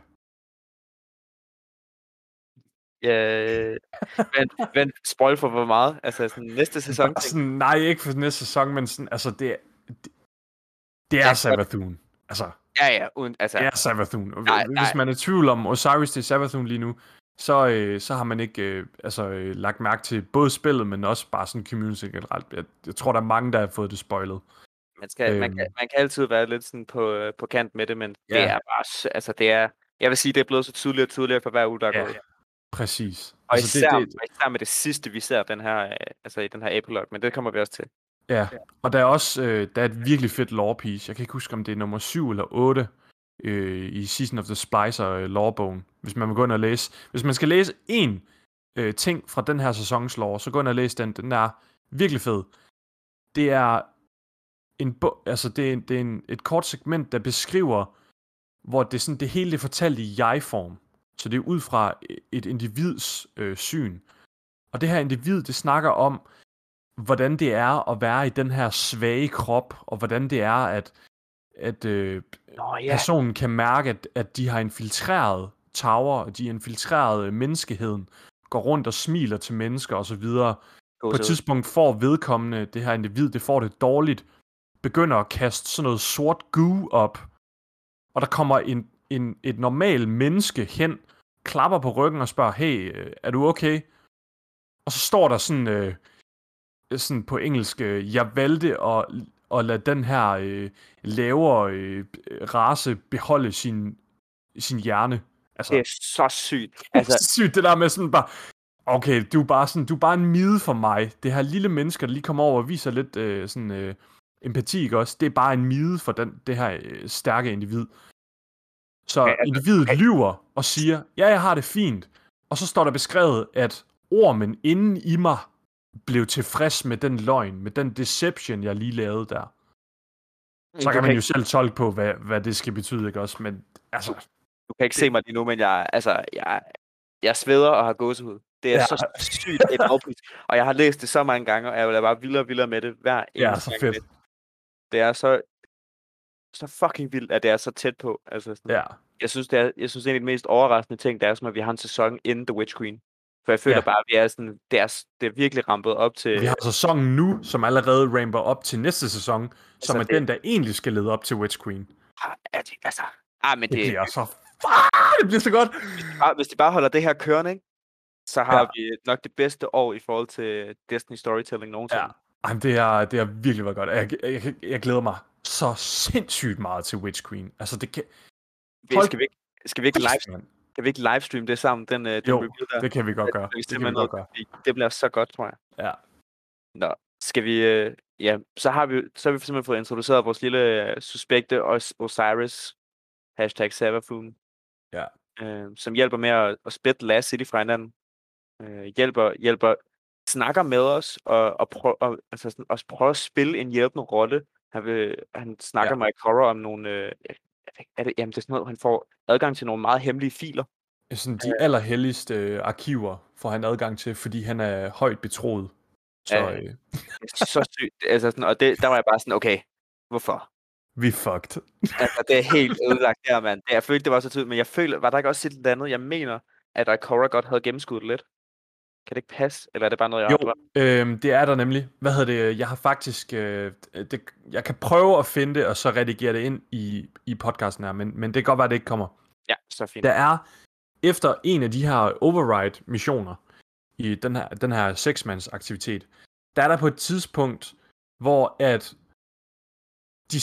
Ja, men, men spoil for hvor meget? Altså sådan næste sæson? Sådan, nej, ikke for næste sæson, men sådan, altså det, det, det er ja. Altså, ja, ja, uden, altså, det er Savathun. Nej, Hvis nej. man er i tvivl om Osiris til Savathun lige nu, så, øh, så har man ikke øh, altså, øh, lagt mærke til både spillet, men også bare sådan community generelt. Jeg, jeg tror, der er mange, der har fået det spoilet. Man, skal, øhm. man, kan, man kan altid være lidt sådan på, øh, på kant med det, men ja. det er bare, altså det er, jeg vil sige, det er blevet så tydeligere og tydeligere for hver uge, der er ja, gået. Præcis. Og altså, især, det, det... især med det sidste, vi ser den her, øh, altså i den her epilog, men det kommer vi også til. Ja, og der er også øh, der er et virkelig fedt lore piece. Jeg kan ikke huske, om det er nummer 7 eller 8 øh, i Season of the Splicer øh, lorebogen, hvis man vil gå ind og læse. Hvis man skal læse en øh, ting fra den her sæsons lore, så gå ind og læs den. Den er virkelig fed. Det er en altså det er, det er en, et kort segment, der beskriver, hvor det, sådan, det hele er fortalt i jeg-form. Så det er ud fra et individs øh, syn. Og det her individ, det snakker om, hvordan det er at være i den her svage krop, og hvordan det er, at, at øh, Nå, ja. personen kan mærke, at, at de har infiltreret tower, og de har infiltreret menneskeheden, går rundt og smiler til mennesker osv. På et tidspunkt får vedkommende, det her individ, det får det dårligt, begynder at kaste sådan noget sort goo op, og der kommer en, en, et normalt menneske hen, klapper på ryggen og spørger, hey, øh, er du okay? Og så står der sådan, øh, sådan på engelsk, øh, jeg valgte at, at lade den her øh, lavere øh, race beholde sin, sin hjerne. Altså, det er så sygt. Altså... sygt, det der med sådan bare, okay, du er bare sådan, du er bare en mide for mig. Det her lille menneske, der lige kommer over og viser lidt øh, sådan, øh, empati, ikke også? Det er bare en mide for den, det her øh, stærke individ. Så okay, altså, individet okay. lyver og siger, ja, jeg har det fint. Og så står der beskrevet, at ormen inden i mig blev tilfreds med den løgn, med den deception, jeg lige lavede der. Så kan man jo selv tolke på, hvad, hvad det skal betyde, ikke også? Men altså... Du kan ikke det... se mig lige nu, men jeg, altså, jeg, jeg sveder og har gåsehud. Det er ja. så sygt et afpris. Og jeg har læst det så mange gange, og jeg vil bare vildere og vildere med det hver eneste ja, så gang. Fedt. Det er så, så fucking vildt, at det er så tæt på. Altså sådan, ja. Jeg synes, det er, jeg synes, det er en af de mest overraskende ting, det er som, at vi har en sæson inden The Witch Queen. For jeg føler ja. bare, at vi er sådan, det, er, det er virkelig rampet op til... Vi har sæsonen nu, som allerede ramper op til næste sæson, altså, som er det... den, der egentlig skal lede op til Witch Queen. Ja, det, altså, ah, men det, det bliver så... Fuck, det bliver så godt! Hvis de, bare, hvis de bare holder det her kørende, ikke? så har ja. vi nok det bedste år i forhold til Destiny Storytelling nogensinde. Ja. Jamen, det har det er virkelig været godt. Jeg, jeg, jeg, jeg glæder mig så sindssygt meget til Witch Queen. Altså, det kan... Folk... Skal vi ikke, skal vi ikke live, kan vi ikke livestream det sammen, den, øh, den jo, review der? det kan vi godt gøre. Det, det, kan vi godt gøre. det bliver så godt, tror jeg. Ja. Nå, skal vi... Øh, ja, så har vi, så har vi simpelthen fået introduceret vores lille øh, suspekte Os Osiris, hashtag Savafoon, ja. øh, som hjælper med at, at splitte Last City fra hinanden. Øh, hjælper, hjælper, snakker med os, og, og, prøv, og altså, sådan, også prøver at spille en hjælpende rolle. Han, vil, han snakker ja. med Cora om nogle, øh, er det, jamen det er sådan noget, han får adgang til nogle meget hemmelige filer. Sådan de allerhelligste øh, arkiver får han adgang til, fordi han er højt betroet. Så, øh, øh. så sygt. Altså sådan, og det, der var jeg bare sådan, okay, hvorfor? Vi fucked. altså, det er helt ødelagt her, mand. Jeg følte, det var så tydeligt, men jeg føler, var der ikke også et eller andet, jeg mener, at Ikora godt havde gennemskuddet lidt? Kan det ikke passe, eller er det bare noget, jeg jo, har øh, det er der nemlig. Hvad hedder det? Jeg har faktisk... Øh, det, jeg kan prøve at finde det, og så redigere det ind i, i podcasten her, men, men det kan godt være, at det ikke kommer. Ja, så fint. Der er, efter en af de her override-missioner, i den her, den her seksmands aktivitet, der er der på et tidspunkt, hvor at de,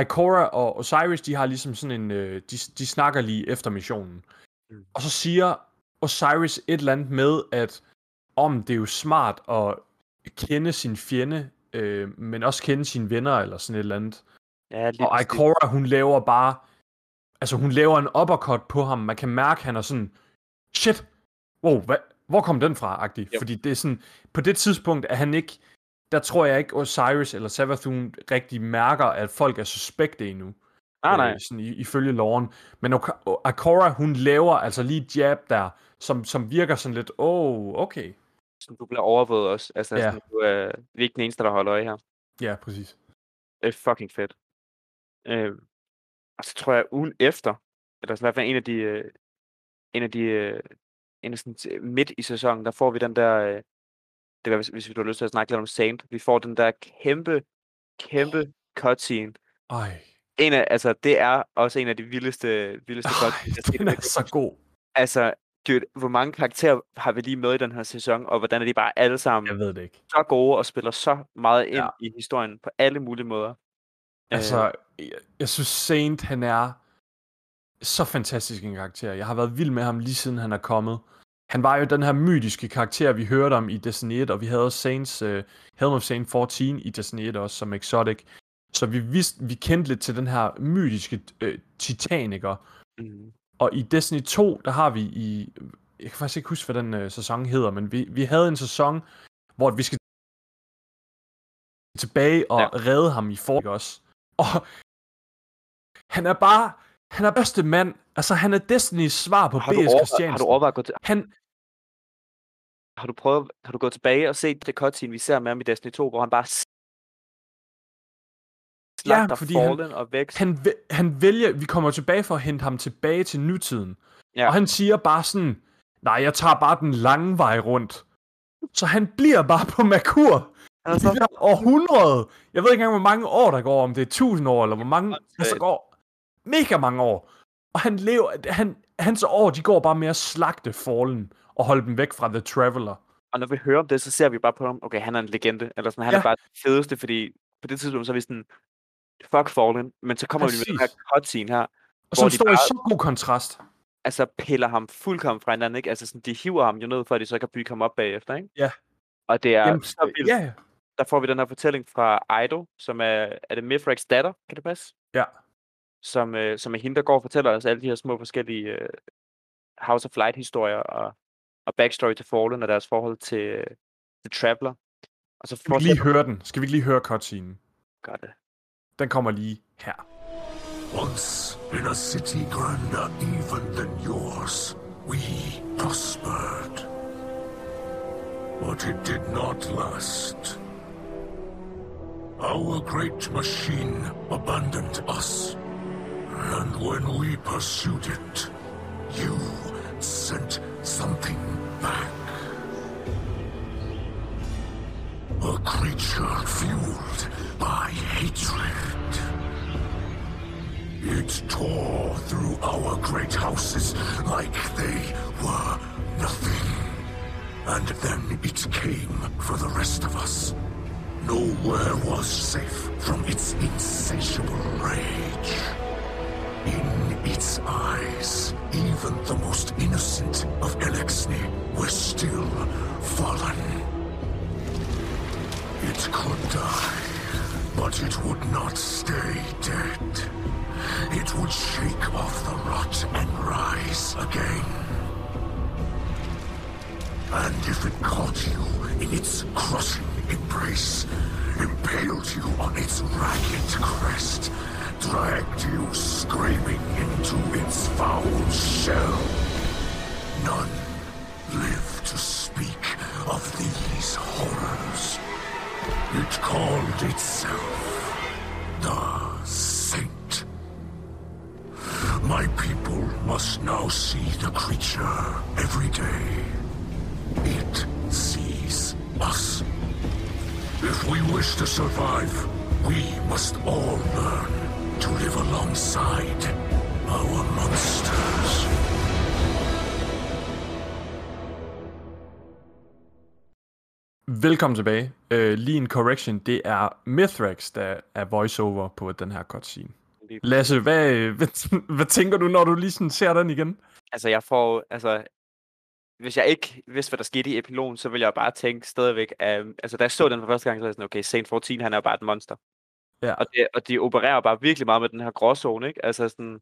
Ikora og Osiris, de har ligesom sådan en, øh, de, de snakker lige efter missionen. Mm. Og så siger Osiris et eller andet med, at om det er jo smart at kende sin fjende, øh, men også kende sine venner, eller sådan et eller andet. Ja, og Ikora, hun laver bare, altså hun laver en uppercut på ham, man kan mærke, han er sådan, shit, wow, hvad, hvor kom den fra, agtig? Fordi det er sådan, på det tidspunkt er han ikke, der tror jeg ikke, Osiris eller Savathun rigtig mærker, at folk er suspekte endnu. Ah, nej. Øh, sådan i, ifølge loven. Men Akora, hun laver altså lige jab der, som, som virker sådan lidt, oh, okay. Så du bliver overvåget også. Altså, ja. sådan, du er, vi er ikke den eneste, der holder øje her. Ja, præcis. Det er fucking fedt. Øh, og så tror jeg, ugen efter, eller i hvert fald en af de, øh, en af de, øh, en af sådan, midt i sæsonen, der får vi den der, øh, det var, hvis, hvis du har lyst til at snakke lidt om Saint, vi får den der kæmpe, kæmpe cutscene. Ej. En af, altså, det er også en af de vildeste, vildeste cutscenes. Den er så god. Altså, dude, hvor mange karakterer har vi lige med i den her sæson, og hvordan er de bare alle sammen jeg ved det ikke. så gode og spiller så meget ind ja. i historien på alle mulige måder. Altså, jeg, jeg synes Saint, han er så fantastisk en karakter. Jeg har været vild med ham lige siden han er kommet. Han var jo den her mytiske karakter, vi hørte om i Destiny 1, og vi havde også Saints, uh, Helm of Saint 14 i Destiny 1 også som Exotic. Så vi vidste, vi kendte lidt til den her mytiske uh, titaniker. Mm. Og i Destiny 2, der har vi i... Jeg kan faktisk ikke huske, hvad den uh, sæson hedder, men vi, vi havde en sæson, hvor vi skal tilbage og ja. redde ham i for også. Og han er bare han er bedste mand. Altså, han er Destinys svar på B.S. Christiansen. Har du overvejet at gå til... Han... Har du prøvet, har du gået tilbage og set det cutscene, vi ser med ham i Destiny 2, hvor han bare slagter ja, fordi Fallen han, og væk. Han, han vælger, vi kommer tilbage for at hente ham tilbage til nutiden. Ja. Og han siger bare sådan, nej, jeg tager bare den lange vej rundt. Så han bliver bare på Merkur. Altså, det der århundrede. Jeg ved ikke engang, hvor mange år der går, om det er tusind år, eller hvor mange, altså går mega mange år. Og han lever, han, hans år, de går bare med at slagte Fallen og holde dem væk fra The Traveler. Og når vi hører om det, så ser vi bare på ham, okay, han er en legende, eller sådan, han ja. er bare det fedeste, fordi på det tidspunkt, så er vi sådan, fuck Fallen, men så kommer Præcis. vi med den her cutscene her. Og som står bare, i så god kontrast. Altså piller ham fuldkommen fra hinanden, ikke? Altså sådan, de hiver ham jo ned, for at de så kan bygge ham op bagefter, ikke? Ja. Og det er Jamen, så vildt. Ja. Der får vi den her fortælling fra Ido, som er, er det Mithrax datter, kan det passe? Ja som, øh, som er hende, der går og fortæller os alle de her små forskellige øh, House of Light-historier og, og backstory til Fallen og deres forhold til, øh, til Traveler. Og så Skal vi lige høre den? Skal vi lige høre cutscene? Gør det. Den kommer lige her. Once in a city grander even than yours, we prospered. But it did not last. Our great machine abandoned us. And when we pursued it, you sent something back. A creature fueled by hatred. It tore through our great houses like they were nothing. And then it came for the rest of us. Nowhere was safe from its insatiable rage. In its eyes, even the most innocent of Elexni were still fallen. It could die, but it would not stay dead. It would shake off the rot and rise again. And if it caught you in its crushing embrace, impaled you on its ragged crest, dragged you screaming into its foul shell. None live to speak of these horrors. It called itself the Saint. My people must now see the creature every day. It sees us. If we wish to survive, we must all learn to live alongside our monsters. Velkommen tilbage. Uh, lige en correction. Det er Mithrax, der er voiceover på den her cutscene. Lasse, hvad, hvad, hvad tænker du, når du lige sådan ser den igen? Altså, jeg får... Altså, hvis jeg ikke vidste, hvad der skete i epilogen, så ville jeg bare tænke stadigvæk, at, altså da jeg så den for første gang, så var jeg sådan, okay, Saint 14, han er bare et monster. Ja. Og, det, og de opererer bare virkelig meget med den her gråzone, ikke? Altså sådan,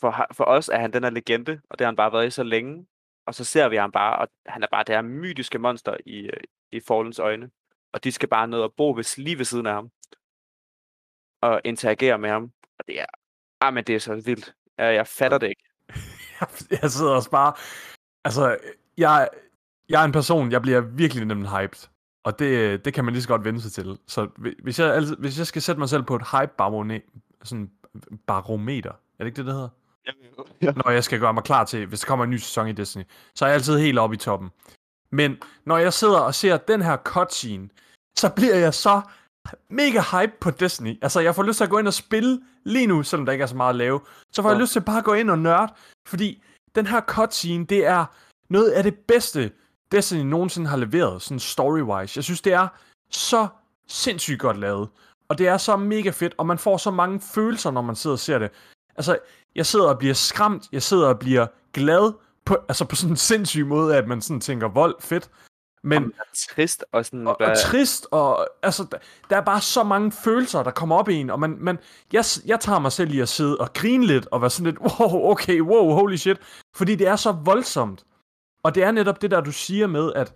for, for os er han den her legende, og det har han bare været i så længe. Og så ser vi ham bare, og han er bare det her mytiske monster i, øh, i Fallens øjne. Og de skal bare ned og bo ved, lige ved siden af ham. Og interagere med ham. Og det er, ah, men det er så vildt. Jeg, jeg fatter det ikke. jeg sidder også bare, altså, jeg, jeg er en person, jeg bliver virkelig nemt hyped. Og det, det kan man lige så godt vende sig til. Så hvis jeg, altså, hvis jeg skal sætte mig selv på et hype barometer, sådan barometer, er det ikke det, det hedder? Ja. Når jeg skal gøre mig klar til, hvis der kommer en ny sæson i Destiny, så er jeg altid helt oppe i toppen. Men når jeg sidder og ser den her cutscene, så bliver jeg så mega hype på Destiny. Altså, jeg får lyst til at gå ind og spille lige nu, selvom der ikke er så meget at lave. Så får ja. jeg lyst til bare at gå ind og nørde, fordi den her cutscene, det er noget af det bedste, Destiny nogensinde har leveret, sådan story-wise. Jeg synes, det er så sindssygt godt lavet. og det er så mega fedt, og man får så mange følelser, når man sidder og ser det. Altså, jeg sidder og bliver skræmt, jeg sidder og bliver glad, på, altså på sådan en sindssyg måde, at man sådan tænker, vold, fedt. Men, og trist og sådan... Og, og trist, og altså, der, der er bare så mange følelser, der kommer op i en, og man, man, jeg, jeg tager mig selv i at sidde og grine lidt, og være sådan lidt, wow, okay, wow, holy shit, fordi det er så voldsomt. Og det er netop det der, du siger med, at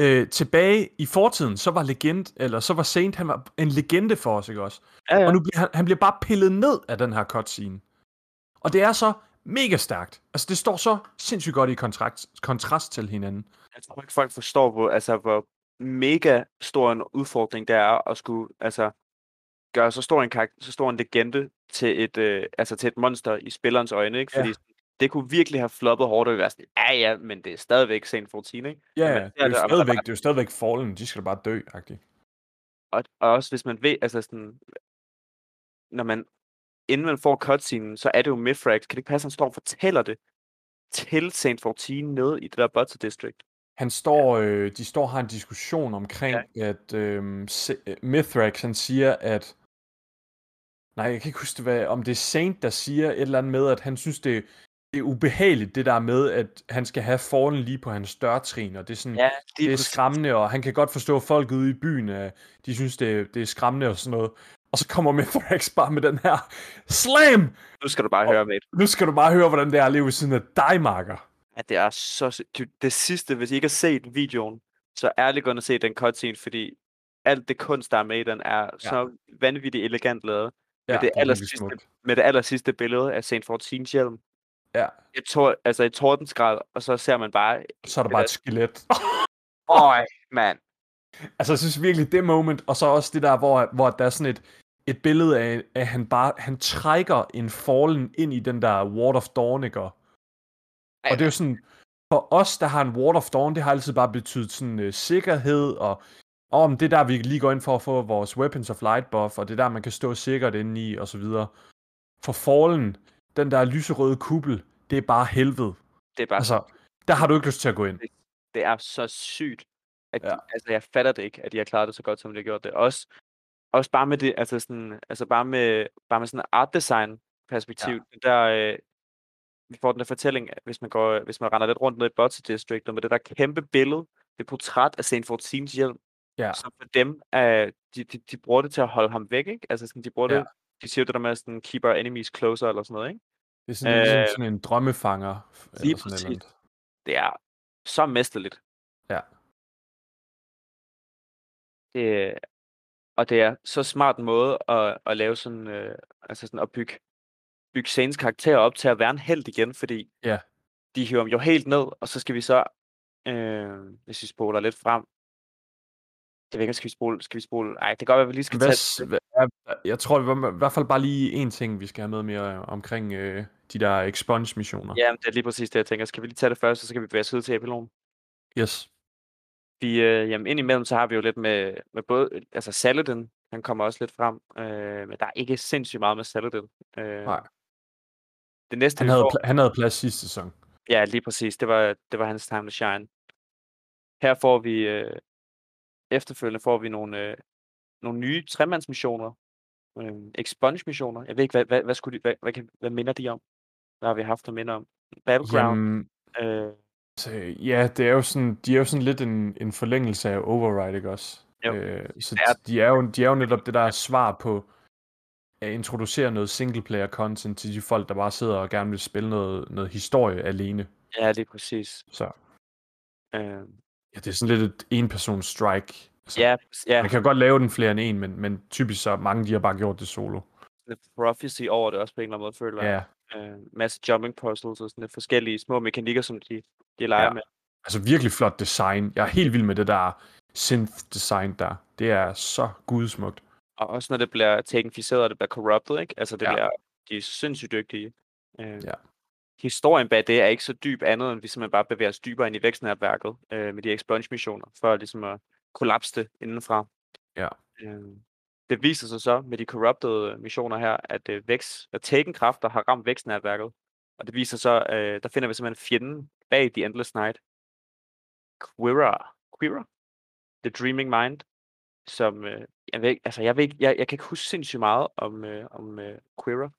øh, tilbage i fortiden, så var legend, eller så var Saint, han var en legende for os, ikke også? Ja, ja. Og nu bliver han, han bliver bare pillet ned af den her cutscene. Og det er så mega stærkt. Altså, det står så sindssygt godt i kontrakt, kontrast til hinanden. Jeg tror ikke, folk forstår, hvor, altså, hvor mega stor en udfordring det er at skulle altså, gøre så stor en, så stor en legende til et, øh, altså til et monster i spillerens øjne. Ikke? Fordi ja det kunne virkelig have floppet hårdt, og være sådan, ja ja, men det er stadigvæk Saint 14, ikke? Ja, ja, det, er jo stadigvæk, det er jo stadigvæk Fallen, de skal bare dø, agtigt. Og, og også hvis man ved, altså sådan, når man, inden man får cutscenen, så er det jo Mithrax, kan det ikke passe, at han står og fortæller det til Saint 14 nede i det der Butter District? Han står, øh, de står og har en diskussion omkring, ja. at øh, Mithrax, han siger, at Nej, jeg kan ikke huske, hvad, om det er Saint, der siger et eller andet med, at han synes, det, det er ubehageligt, det der med, at han skal have Fallen lige på hans dørtrin, og det er, sådan, ja, det er, det er skræmmende, og han kan godt forstå, at folk ude i byen, de synes, det er, det er skræmmende og sådan noget. Og så kommer Mithrax bare med den her SLAM! Nu skal du bare og, høre, med. Nu skal du bare høre, hvordan det er at leve ved siden af dig, Marker. Ja, det er så... Det sidste, hvis I ikke har set videoen, så ærligt gå og se den cutscene, fordi alt det kunst, der er med i den, er ja. så vanvittigt elegant lavet. Ja, med, det, det aller sidste, med det aller sidste billede af Saint 14 hjelm, Ja. Jeg tror, altså i tordensgrad, og så ser man bare... Så er der bare et skelet. Øj, mand. Altså, jeg synes virkelig, det moment, og så også det der, hvor, hvor der er sådan et, et billede af, at han bare, han trækker en fallen ind i den der Ward of Dawn, ikke? Og det er jo sådan, for os, der har en Ward of Dawn, det har altid bare betydet sådan uh, sikkerhed, og om det er der, vi lige går ind for at få vores Weapons of Light buff, og det er der, man kan stå sikkert inde i, og så videre. For Fallen, den der lyserøde kuppel, det er bare helvede. Det er bare... Altså, der har du ikke lyst til at gå ind. Det, det er så sygt. At ja. de, altså, jeg fatter det ikke, at de har klaret det så godt, som de har gjort det. Også, også bare med det, altså sådan, altså bare med, bare med sådan art design perspektiv, ja. der, øh, vi får den der fortælling, hvis man, går, hvis man render lidt rundt ned i Butter District, og med det der kæmpe billede, det portræt af Saint Fortines hjelm, ja. som for dem, øh, de, de, de bruger det til at holde ham væk, ikke? Altså sådan, de bruger ja. det de siger det der med sådan, keep our enemies closer, eller sådan noget, ikke? Det er sådan, ligesom øh, sådan en drømmefanger. Lige eller sådan præcis. Eller det er så mesterligt. Ja. Det, og det er så smart en måde at, at lave sådan, øh, altså sådan at bygge, bygge Saints karakter op til at være en held igen, fordi ja. de hiver ham jo helt ned, og så skal vi så, øh, hvis vi spoler lidt frem, det ved ikke, skal vi spole, skal vi spole, ej, det kan godt være, at vi lige skal Hvad, tage det. Jeg, tror, i hvert fald bare lige en ting, vi skal have med mere omkring øh, de der expunge-missioner. Ja, det er lige præcis det, jeg tænker. Skal vi lige tage det først, så skal vi bevæge os ud til epilogen? Yes. Vi, øh, jamen indimellem, så har vi jo lidt med, med både, altså Saladin, han kommer også lidt frem, øh, men der er ikke sindssygt meget med Saladin. Øh, Nej. Det næste, han, havde, får, han havde plads sidste sæson. Ja, lige præcis. Det var, det var hans time to shine. Her får vi, øh, efterfølgende får vi nogle, øh, nogle nye tremandsmissioner, øh, expunge-missioner. Jeg ved ikke, hvad, hvad, hvad, skulle de, hvad, hvad, kan, hvad minder de om? Hvad har vi haft at minde om? Battleground? Jamen, øh, så, ja, det er jo sådan, de er jo sådan lidt en, en forlængelse af Override, ikke også? Jo. Øh, så er... de, er jo, de er jo netop det der svar på at introducere noget single-player content til de folk, der bare sidder og gerne vil spille noget, noget historie alene. Ja, det er præcis. Så. Øh, Ja, det er sådan lidt et en-person strike. Altså, ja, ja. Man kan godt lave den flere end en, men, men typisk så mange de har bare gjort det solo. The prophecy over det også på en eller anden måde, føler jeg. Ja. Uh, masse jumping puzzles og sådan lidt forskellige små mekanikker, som de, de leger ja. med. Altså virkelig flot design. Jeg er helt vild med det der synth-design der. Det er så gudsmukt. Og også når det bliver takenficeret, og det bliver corrupted, ikke? Altså det ja. bliver, de er sindssygt dygtige. Uh, ja historien bag det er ikke så dyb andet, end vi simpelthen bare bevæger os dybere ind i vækstnetværket øh, med de expunge-missioner, for ligesom at kollapse det indenfra. Ja. Øh, det viser sig så med de corrupted missioner her, at øh, vækst, at Taken-kræfter har ramt vækstnetværket. Og det viser så, øh, der finder vi simpelthen fjenden bag The Endless Night. Quira. Quira? The Dreaming Mind, som øh, jeg ved altså jeg ved jeg, jeg kan ikke huske sindssygt meget om, øh, om øh, Quira.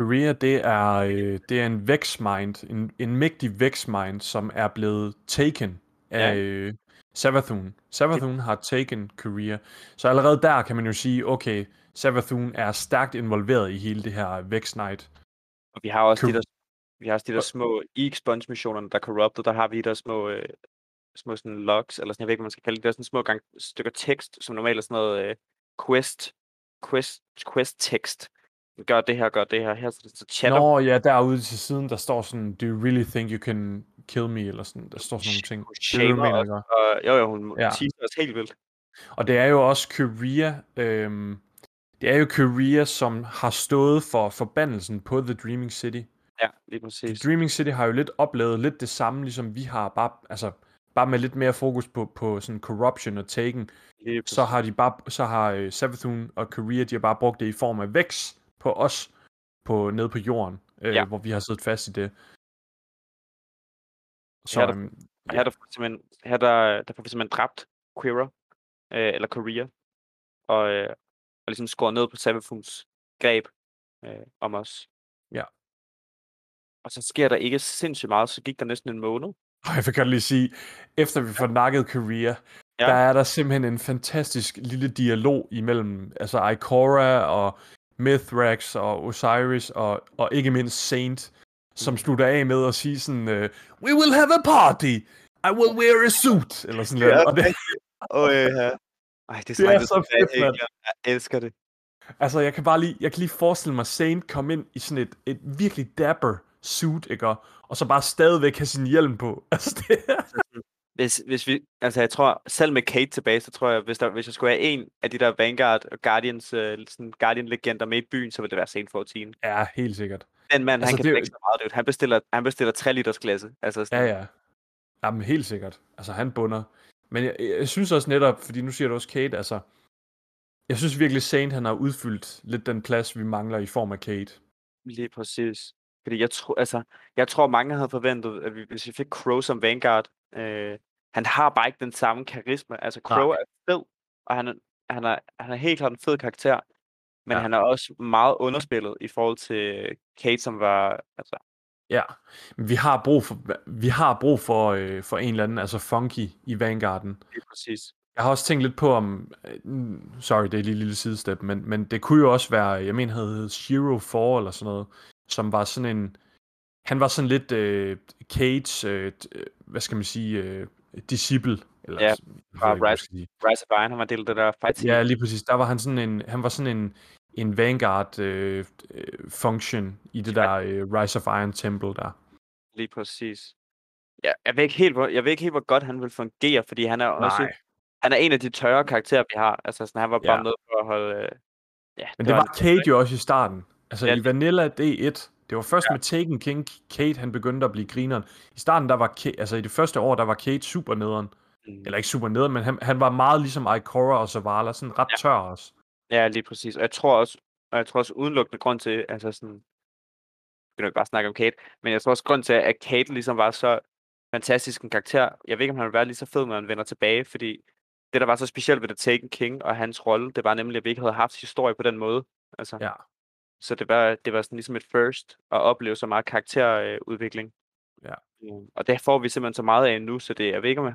Queria, det er, øh, det er en Vexmind, en, en mægtig Vexmind, som er blevet taken af Ja. øh, Savathun. Savathun har taken Queria. Så allerede der kan man jo sige, okay, Savathun er stærkt involveret i hele det her Vex Knight. Og vi har også de Cool. der, vi har også de der små e-sponge-missionerne, der er corrupted. Der har vi de der små, øh, små sådan logs, eller sådan, jeg ved ikke, hvad man skal kalde det. Det er sådan små gang, stykker tekst, som normalt er sådan noget øh, quest, quest, quest tekst. Gør det her, gør det her. Her så, så chatter Nå ja, derude til siden, der står sådan, do you really think you can kill me? Eller sådan, der står sådan nogle ting. hun Det det, du shamer mener, ikke? og jo, jo, hun Ja. teaser os helt vildt. Og det er jo også Korea, øhm, det er jo Korea, som har stået for forbandelsen på The Dreaming City. Ja, lige The præcis. Dreaming City har jo lidt oplevet lidt det samme, ligesom vi har, bare, altså, bare med lidt mere fokus på, på sådan corruption og taken. Så har de bare, så har uh, Savathun og Korea, de har bare brugt det i form af Vex på os, på, nede på jorden, øh, Ja. hvor vi har siddet fast i det. Så, Her er der- øhm, Og her, der, simpelthen, her der, der får vi simpelthen dræbt Quira, øh, eller Korea, og, øh, og ligesom skåret ned på Savafuns greb øh, om os. Ja. Og så sker der ikke sindssygt meget, så gik der næsten en måned. Og jeg vil godt lige sige, efter vi får nakket Korea, Ja. der er der simpelthen en fantastisk lille dialog imellem altså Ikora og Mithrax og Osiris og, og ikke mindst Saint, som slutter af med at sige sådan, uh, We will have a party! I will wear a suit! Eller sådan noget. Og det, oh, ja. Ej, det er, Det er så, fedt, mand. Jeg elsker det. altså, jeg kan bare lige, jeg kan lige forestille mig Saint komme ind i sådan et, et virkelig dapper suit, ikke? Og- Og så bare stadigvæk have sin hjelm på. Altså, det er... Hvis, hvis vi, altså jeg tror, selv med Kate tilbage, så tror jeg, hvis, der, hvis jeg skulle have en af de der Vanguard og Guardians, øh, sådan Guardian-legender med i byen, så ville det være Saint 14. Ja, helt sikkert. Den mand, Altså, han kan det drikke så meget, dude. Han bestiller, han bestiller 3 liters klasse. Altså Ja, sådan, ja. Jamen, helt sikkert. Altså, han bunder. Men jeg, jeg synes også netop, fordi nu siger du også Kate, altså, jeg synes virkelig, Saint han har udfyldt lidt den plads, vi mangler i form af Kate. Lige præcis. Fordi jeg tror, altså, jeg tror mange havde forventet, at vi, hvis vi fik Crow som Vanguard, øh, han har bare ikke den samme karisma. Altså, Crow Nej. er fed, og han er, han er, han er helt klart en fed karakter, men Ja. han er også meget underspillet i forhold til Kate, som var, altså, Ja, men vi har brug for, vi har brug for, øh, for en eller anden, altså Funky i Vanguarden. lige præcis. Jeg har også tænkt lidt på om, øh, sorry, det er lige et lille sidestep, men, men det kunne jo også være, jeg mener, han hed Shiro 4 eller sådan noget, som var sådan en, han var sådan lidt øh, Kates, øh, øh, hvad skal man sige, øh, disciple. Eller, Ja, fra ikke, Rise-. Rise of Iron, han var del af det der fight team. Ja, lige præcis. Der var han sådan en, han var sådan en, en Vanguard øh, øh, function i det der øh, Rise of Iron Temple der. Lige præcis. Ja, jeg ved ikke helt, hvor, jeg ved ikke helt, hvor godt han vil fungere, fordi han er også, Nej, han er en af de tørre karakterer, vi har. Altså, sådan, han var bare Ja. med for at holde, øh, ja, men det var Kate jo også i starten. Altså Ja, i Vanilla D1, det var først med Taken King, Kate han begyndte at blive grineren. I starten, der var Kate, altså i det første år, der var Kate super nederen. Mm. Eller ikke super nederen, men han, han var meget ligesom Ikora og Zavala, sådan ret Ja. tør også. Ja, lige præcis. Og jeg tror også, og jeg tror også udelukkende grund til, altså sådan, vi kan jo ikke bare snakke om Kate, men jeg tror også grund til, at Kate ligesom var så fantastisk en karakter. Jeg ved ikke, om han vil være lige så fed, når han vender tilbage, fordi det, der var så specielt ved The Taken King og hans rolle, det var nemlig, at vi ikke havde haft historie på den måde. Altså, Ja. Så det var, det var sådan ligesom et first at opleve så meget karakterudvikling. Ja. Mm, Og det får vi simpelthen så meget af nu, så det om jeg...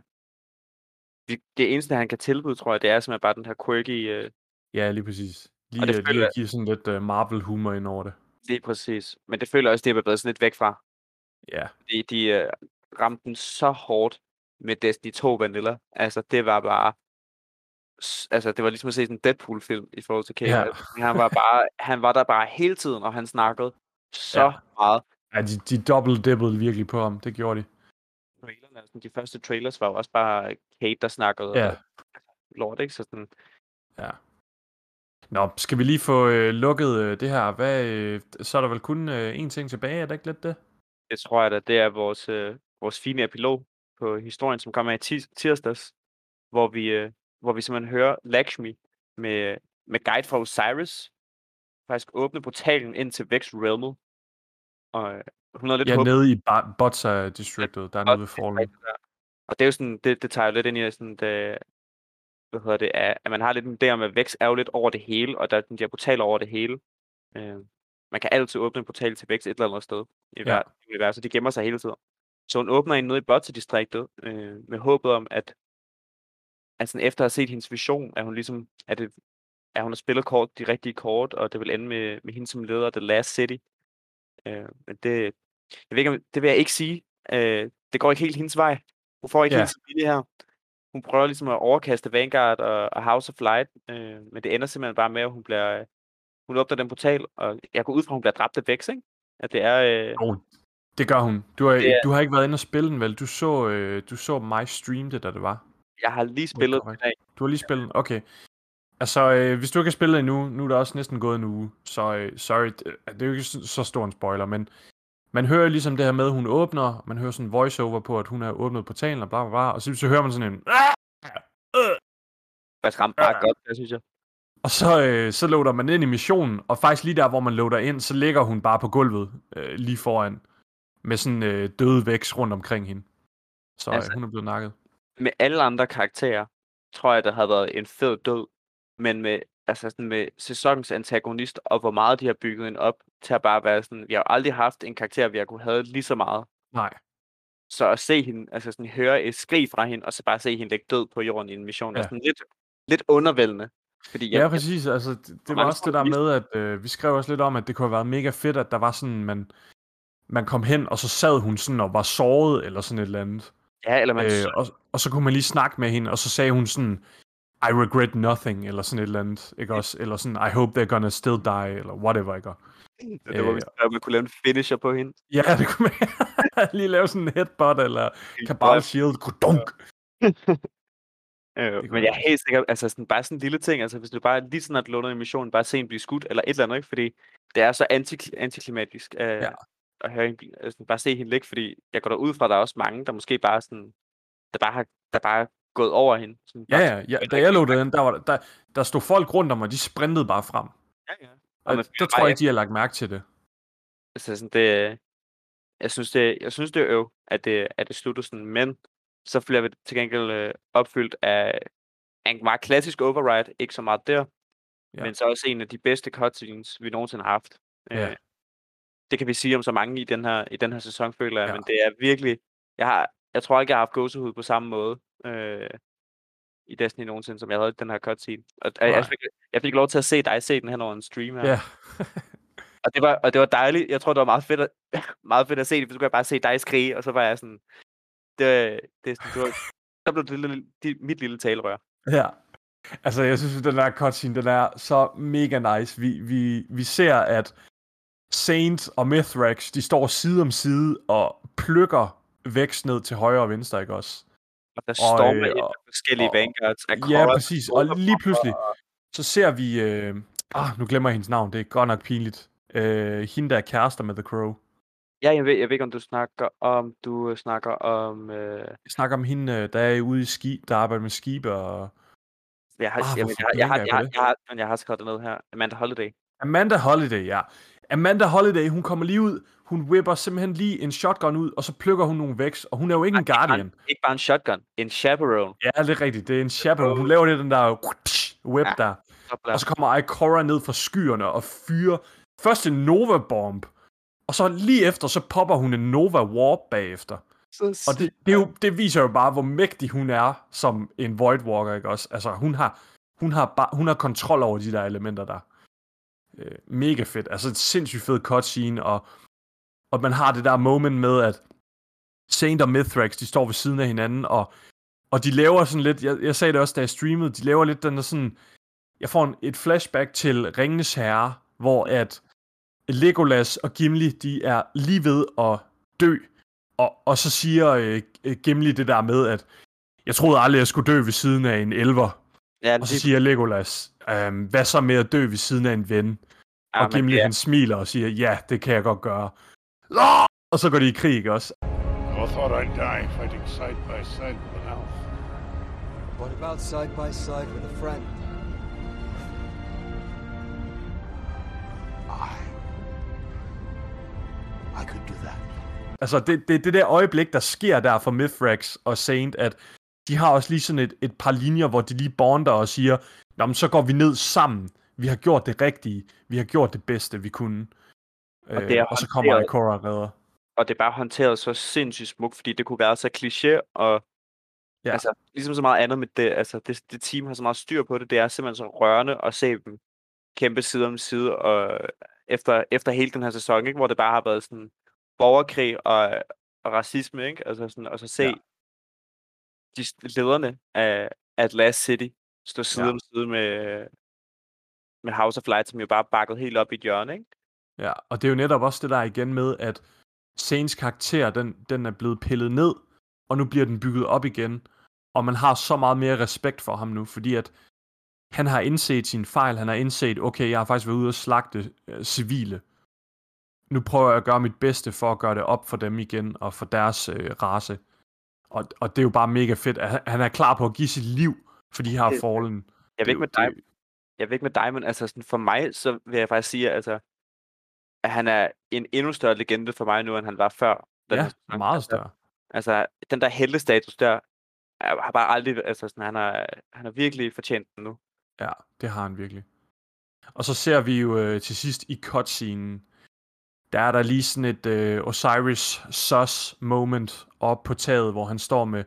vi- Det eneste, han kan tilbyde, tror jeg, det er simpelthen bare den her quirky... Øh, Ja, lige præcis. Lige, det øh, lige føler at give sådan lidt uh, Marvel-humor ind over det. lige præcis. Men det føler også, det er blevet sådan lidt væk fra. Ja, De, de øh, ramte den så hårdt med Destiny 2 Vanilla. Altså, det var bare... Altså, det var ligesom at se en Deadpool-film i forhold til Kate. Ja. Altså, han, var bare, han var der bare hele tiden, og han snakkede så Ja. meget. ja de, de double-dibbede virkelig på ham, det gjorde de. Trailerne, altså, de første trailers var jo også bare Kate, der snakkede Ja. og lort, ikke? Så sådan, Ja. Nå, skal vi lige få øh, lukket øh, det her? Hvad, øh, så er der vel kun øh, én ting tilbage, er det ikke lidt det? det tror jeg da, det er vores, øh, vores fine epilog på historien, som kommer i tirsdags, hvor vi, øh, hvor vi simpelthen hører Lakshmi med, med guide fra Osiris faktisk åbne portalen ind til Vex Realmet. Og øh, hun havde lidt Ja, håb nede i Botsa districtet, der er nede ved Fallen. Og det er jo sådan, det, det tager jo lidt ind i sådan, det, hvad hedder det, at, man har lidt en der med, at Vex er jo lidt over det hele, og der, den der portal over det hele. Øh, man kan altid åbne en portal til Vex et eller andet sted i ja. universet. De gemmer sig hele tiden. Så hun åbner en nede i Botse-distriktet øh, med håbet om, at altså efter at have set hendes vision, at hun ligesom, at, det, at hun har spillet kort, de rigtige kort, og det vil ende med, med hende som leder af The Last City. Øh, men det, jeg ved ikke, det vil jeg ikke sige. Øh, det går ikke helt hendes vej. Hun får ikke ja. helt vilje her. Hun prøver ligesom at overkaste Vanguard og, og House of Light, øh, men det ender simpelthen bare med, at hun bliver, hun åbner den portal, og jeg går ud fra, at hun bliver dræbt af Vex, ikke? At det er... Øh... Oh, det gør hun. Du har, er... du har ikke været inde og spille den, vel? Du så, øh, du så mig streame det, da det var. Jeg har lige spillet den i dag. Du har lige spillet Okay. Altså, øh, hvis du ikke har spillet endnu, nu er der også næsten gået en uge, så øh, sorry, det, det er jo ikke så stor en spoiler, men man hører ligesom det her med, at hun åbner, man hører sådan en voiceover på, at hun er åbnet portalen og bla bla bla, og så, så hører man sådan en... Faktisk ramt bare godt, det synes jeg. Og så, øh, så loader man ind i missionen, og faktisk lige der, hvor man loader ind, så ligger hun bare på gulvet øh, lige foran, med sådan øh, døde vækst rundt omkring hende. Så øh, altså, øh, hun er blevet nakket. Med alle andre karakterer, tror jeg, der havde været en fed død, men med, altså sådan med sæsonens antagonist, og hvor meget de har bygget en op, til at bare være sådan, vi har aldrig haft en karakter, vi har kunne have lige så meget. Nej. Så at se hende, altså sådan høre et skrig fra hende, og så bare se hende ligge død på jorden i en mission, ja. er sådan lidt, lidt undervældende. Fordi jeg, ja, præcis. Altså, det, det var også det der med, at øh, vi skrev også lidt om, at det kunne have været mega fedt, at der var sådan, man, man kom hen, og så sad hun sådan og var såret, eller sådan et eller andet. Ja, eller man... Øh, og, og så kunne man lige snakke med hende, og så sagde hun sådan, I regret nothing, eller sådan et eller andet, ikke også? Eller sådan, I hope they're gonna still die, eller whatever, ikke? Det, var, øh, man kunne lave en finisher på hende. Ja, det kunne man lige lave sådan en headbutt, eller Cabal Shield, dunk. Øh, men jeg er helt sikker, altså sådan, bare sådan en lille ting, altså hvis du bare lige sådan at låner en mission, bare se en blive skudt, eller et eller andet, ikke? fordi det er så anti antiklimatisk øh, ja. At høre en, altså, bare se hende ligge, fordi jeg går ud fra, at der er også mange, der måske bare sådan, der bare har, der bare gået over hende. Sådan, ja, ja, ja, da jeg lå den, der, var, der, der stod folk rundt om, og de sprintede bare frem. Ja, ja. Og, og der tror jeg ikke, de har lagt mærke til det. Altså sådan, det, jeg synes, det, jeg synes, det er øv, at det, at det slutter sådan, men så bliver vi til gengæld øh, opfyldt af en meget klassisk override, ikke så meget der, ja. men så også en af de bedste cutscenes, vi nogensinde har haft. Ja. Øh, det kan vi sige om så mange i den her, i den her sæson, føler jeg, ja. men det er virkelig, jeg, har, jeg tror ikke, jeg har haft gåsehud på samme måde øh, i Destiny nogensinde, som jeg havde den her cutscene. Og, jeg, jeg, fik, jeg fik lov til at se dig se den her over en stream her. Ja. og, det var, og det var dejligt. Jeg tror, det var meget fedt at, meget fedt at se det, for så kunne jeg bare se dig skrige, og så var jeg sådan, det, det er sådan, du var, så blev det lille, de, mit lille talerør. Ja. Altså, jeg synes, den der cutscene, den er så mega nice. Vi, vi, vi ser, at Saint og Mithrax, de står side om side og plukker vækst ned til højre og venstre, ikke også? Og der står stormer øh, og, forskellige og, vanguards. Ja, præcis. Og lige pludselig, så ser vi... Øh, ah, nu glemmer jeg hendes navn. Det er godt nok pinligt. Øh, hende, der er kærester med The Crow. Ja, jeg ved, jeg ved ikke, om du snakker om, du øh, snakker om... Øh... Jeg snakker om hende, øh, der er ude i ski, der arbejder med skibe og... Jeg har, ah, jeg, jeg, jeg, har, jeg, har, jeg, har, jeg har skrevet det ned her. Amanda Holiday. Amanda Holiday, ja. Amanda Holiday, hun kommer lige ud, hun whipper simpelthen lige en shotgun ud, og så plukker hun nogle vækst, og hun er jo ikke en Guardian. Ikke bare, ikke bare en shotgun, en chaperone. Ja, det er rigtigt, det er en chaperone. Hun laver det den der whip ja, der. Og så kommer Ikora ned fra skyerne og fyrer først en Nova Bomb, og så lige efter, så popper hun en Nova Warp bagefter. Så og det, det, jo, det viser jo bare, hvor mægtig hun er som en Void Walker, ikke også? Altså, hun har, hun har, bare, hun har kontrol over de der elementer der. Øh, mega fedt. Altså, et sindssygt fed cutscene, og, og man har det der moment med, at Saint og Mithrax, de står ved siden af hinanden, og, og de laver sådan lidt, jeg, jeg sagde det også, da jeg streamede, de laver lidt den der sådan, jeg får en, et flashback til Ringenes Herre, hvor at Legolas og Gimli, de er lige ved at dø. Og, og så siger øh, Gimli det der med, at jeg troede aldrig, jeg skulle dø ved siden af en elver. Ja, og så siger Legolas, øhm, hvad så med at dø ved siden af en ven? Ja, og Gimli ja. han smiler og siger, ja, det kan jeg godt gøre. Og så går de i krig også. I thought I'd die fighting side by side with an elf. What about side by side with a friend? I could do that. Altså, det, det, det der øjeblik, der sker der for Mithrax og Saint, at de har også lige sådan et, et par linjer, hvor de lige bonder og siger, Nå, men så går vi ned sammen. Vi har gjort det rigtige. Vi har gjort det bedste, vi kunne. Og, det er øh, og så kommer Ikora og redder. Og det er bare håndteret så sindssygt smukt, fordi det kunne være så kliché, og ja. altså, ligesom så meget andet med det, altså, det, det team har så meget styr på det, det er simpelthen så rørende at se dem kæmpe side om side, og efter, efter hele den her sæson, ikke, hvor det bare har været sådan borgerkrig og, og racisme, ikke? Altså sådan, og så se ja. de lederne af Atlas City stå side ja. om side med, med House of Light, som jo bare bakket helt op i et hjørne, ikke? Ja, og det er jo netop også det der igen med, at Saints karakter, den, den er blevet pillet ned, og nu bliver den bygget op igen, og man har så meget mere respekt for ham nu, fordi at han har indset sin fejl, han har indset, okay, jeg har faktisk været ude og slagte øh, civile. Nu prøver jeg at gøre mit bedste for at gøre det op for dem igen, og for deres øh, race. Og, og det er jo bare mega fedt, at han er klar på at give sit liv for de her fallen. Jeg ved ikke med dig, jeg ved ikke med dig, men altså sådan for mig, så vil jeg faktisk sige, altså, at han er en endnu større legende for mig nu, end han var før. Den ja, her, meget altså, større. Altså, den der heldestatus der, har bare aldrig, altså sådan, han har, han har virkelig fortjent den nu. Ja, det har han virkelig. Og så ser vi jo øh, til sidst i cutscenen, der er der lige sådan et øh, Osiris sus moment op på taget, hvor han står med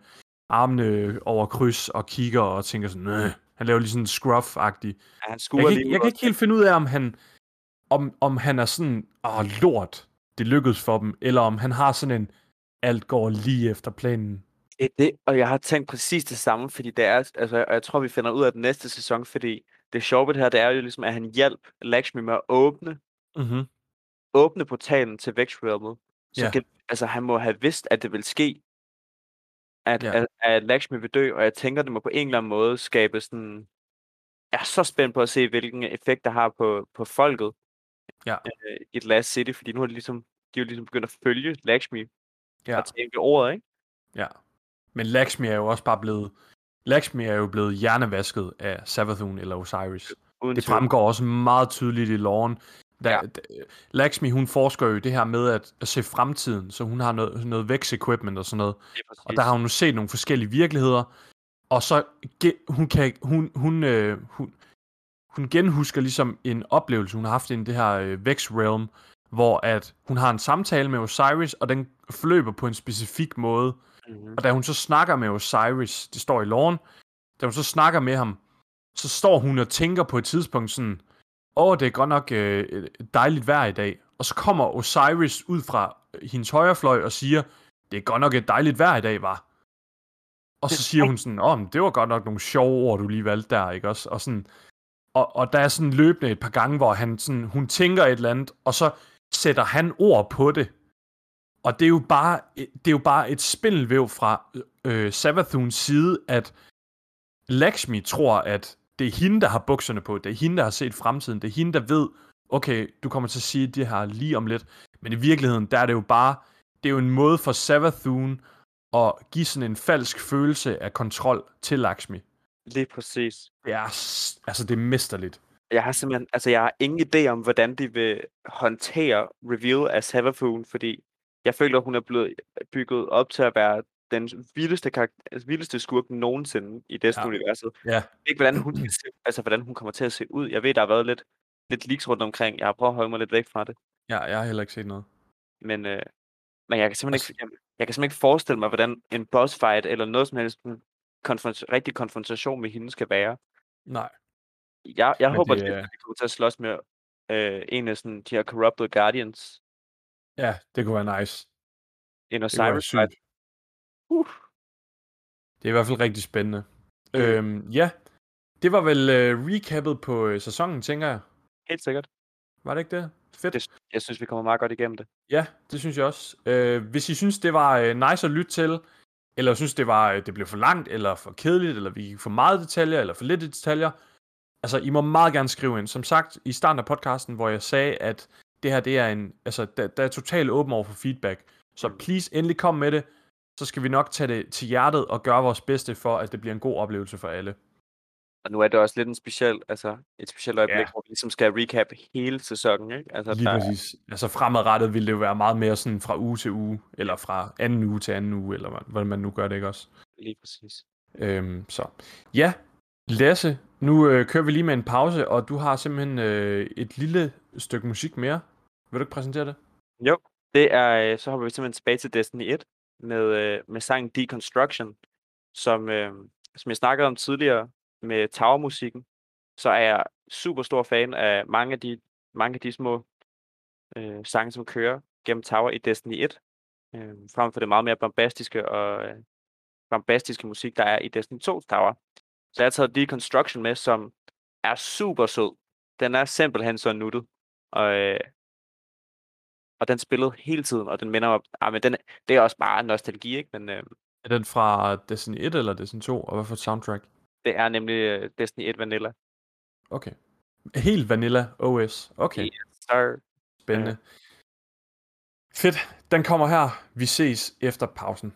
armene over kryds og kigger og tænker sådan, Nøh. han laver lige sådan scruff-agtig. Ja, han jeg, kan, jeg kan ikke helt finde ud af, om han, om, om han er sådan, åh lort, det lykkedes for dem, eller om han har sådan en, alt går lige efter planen. Det er det, og jeg har tænkt præcis det samme, fordi det er, altså, og jeg tror, vi finder ud af den næste sæson, fordi det sjove ved det her, det er jo ligesom, at han hjælp Lakshmi med at åbne, mm-hmm. åbne portalen til Vexrealmet. Så yeah. kan, altså, han må have vidst, at det vil ske, at, yeah. at, at Lakshmi vil dø, og jeg tænker, det må på en eller anden måde skabe sådan... Jeg er så spændt på at se, hvilken effekt det har på, på folket ja. øh, i The Last City, fordi nu har de ligesom, de er jo ligesom begyndt at følge Lakshmi ja. og tænke ordet, ikke? Ja. Men Lakshmi er jo også bare blevet... Lakshmi er jo blevet hjernevasket af Savathun eller Osiris. Uden det fremgår også meget tydeligt i loven. Da, ja. Lakshmi, hun forsker jo det her med at, at se fremtiden, så hun har noget, noget vækst-equipment og sådan noget. Og der har hun nu set nogle forskellige virkeligheder, og så hun kan hun hun, øh, hun, hun genhusker ligesom en oplevelse, hun har haft i det her øh, Vex Realm, hvor at hun har en samtale med Osiris, og den forløber på en specifik måde. Mm-hmm. Og da hun så snakker med Osiris, det står i loven, da hun så snakker med ham, så står hun og tænker på et tidspunkt sådan, åh, det er godt nok øh, dejligt vejr i dag. Og så kommer Osiris ud fra hendes højre fløj og siger, det er godt nok et dejligt vejr i dag, var. Og så siger hun sådan, åh, det var godt nok nogle sjove ord, du lige valgte der, ikke også? Og, sådan, og, og der er sådan løbende et par gange, hvor han sådan, hun tænker et eller andet, og så sætter han ord på det. Og det er jo bare, det er jo bare et spindelvæv fra øh, Savathuns side, at Lakshmi tror, at det er hende, der har bukserne på, det er hende, der har set fremtiden, det er hende, der ved, okay, du kommer til at sige det her lige om lidt. Men i virkeligheden, der er det jo bare, det er jo en måde for Savathun at give sådan en falsk følelse af kontrol til Lakshmi. Lige præcis. Er, altså det er mesterligt. Jeg har simpelthen, altså jeg har ingen idé om, hvordan de vil håndtere reveal af Savathun, fordi jeg føler, hun er blevet bygget op til at være den vildeste, altså, vildeste skurk nogensinde i Destiny-universet. Ja. ja. Ikke hvordan hun, altså, hvordan hun kommer til at se ud. Jeg ved, der har været lidt, lidt leaks rundt omkring. Jeg har prøvet at holde mig lidt væk fra det. Ja, jeg har heller ikke set noget. Men, øh, men jeg kan simpelthen ikke, jeg, jeg kan simpelthen ikke forestille mig, hvordan en boss fight eller noget som helst en konfront, rigtig konfrontation med hende skal være. Nej. Jeg, jeg håber, det, at vi kommer til at slås med øh, en af sådan, de her Corrupted Guardians. Ja, det kunne være nice. En Osiris fight. Uh. Det er i hvert fald rigtig spændende. Mm. Øhm, ja, det var vel uh, recappet på uh, sæsonen, tænker jeg. Helt sikkert. Var det ikke det? Fedt. Det, jeg synes, vi kommer meget godt igennem det. Ja, det synes jeg også. Uh, hvis I synes, det var uh, nice at lytte til, eller synes, det var det blev for langt, eller for kedeligt, eller vi gik for meget detaljer, eller for lidt detaljer, altså, I må meget gerne skrive ind. Som sagt, i starten af podcasten, hvor jeg sagde, at det her, det er en, altså, der, der er totalt åben over for feedback. Så mm. please, endelig kom med det så skal vi nok tage det til hjertet og gøre vores bedste for, at det bliver en god oplevelse for alle. Og nu er det også lidt en speciel, altså et specielt øjeblik, ja. hvor vi ligesom skal recap hele sæsonen, ikke? Altså, Lige der... præcis. Altså fremadrettet vil det jo være meget mere sådan fra uge til uge, eller fra anden uge til anden uge, eller hvordan man nu gør det, ikke også? Lige præcis. Øhm, så ja, Lasse, nu øh, kører vi lige med en pause, og du har simpelthen øh, et lille stykke musik mere. Vil du ikke præsentere det? Jo, det er, øh, så hopper vi simpelthen tilbage til Destiny 1 med, øh, med sangen Deconstruction, som, øh, som jeg snakkede om tidligere med Tower-musikken, så er jeg super stor fan af mange af de, mange af de små øh, sange, som kører gennem Tower i Destiny 1, øh, frem for det meget mere bombastiske og øh, bombastiske musik, der er i Destiny 2 Tower. Så jeg har taget Deconstruction med, som er super sød. Den er simpelthen så nuttet. Og, øh, og den spillede hele tiden, og den minder om, ah, men den, det er også bare nostalgi, ikke? Men, øh, er den fra Destiny 1 eller Destiny 2, og hvad for et soundtrack? Det er nemlig uh, Destiny 1 Vanilla. Okay. Helt Vanilla OS. Okay. Yes, sir. Spændende. Uh. Fedt. Den kommer her. Vi ses efter pausen.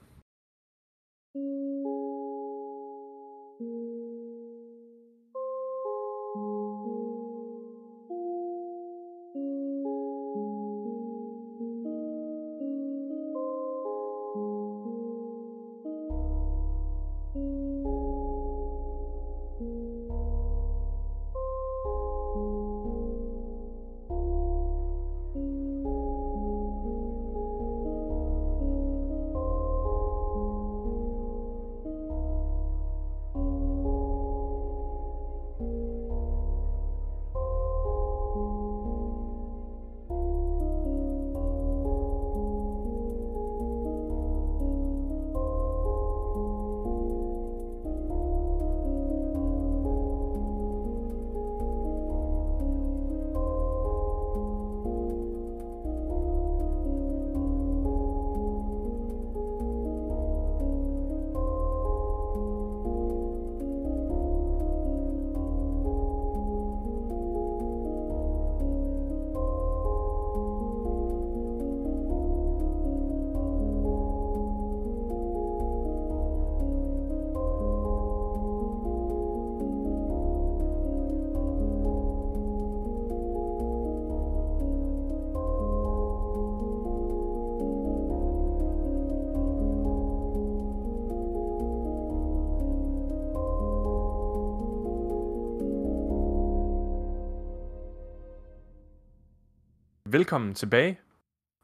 Velkommen tilbage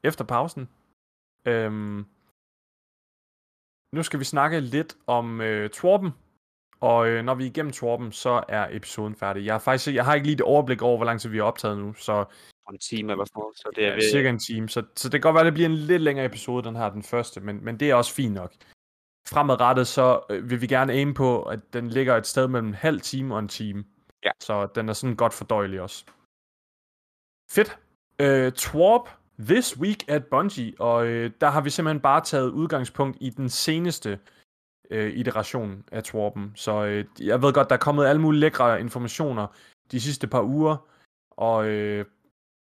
efter pausen. Øhm, nu skal vi snakke lidt om øh, Tworpen, og øh, når vi er igennem Tworpen, så er episoden færdig. Jeg har faktisk jeg har ikke lige det overblik over, hvor lang tid vi har optaget nu, så... En time eller sådan noget, så det er ja, ved... cirka en time, så, så det kan godt være, at det bliver en lidt længere episode, den her, den første, men, men det er også fint nok. Fremadrettet, så øh, vil vi gerne aim på, at den ligger et sted mellem en halv time og en time. Ja. Så den er sådan godt fordøjelig også. Fedt. Uh, Twarp This Week at Bungie, og uh, der har vi simpelthen bare taget udgangspunkt i den seneste uh, iteration af Twarpen. Så uh, jeg ved godt, der er kommet alle mulige lækre informationer de sidste par uger, og uh,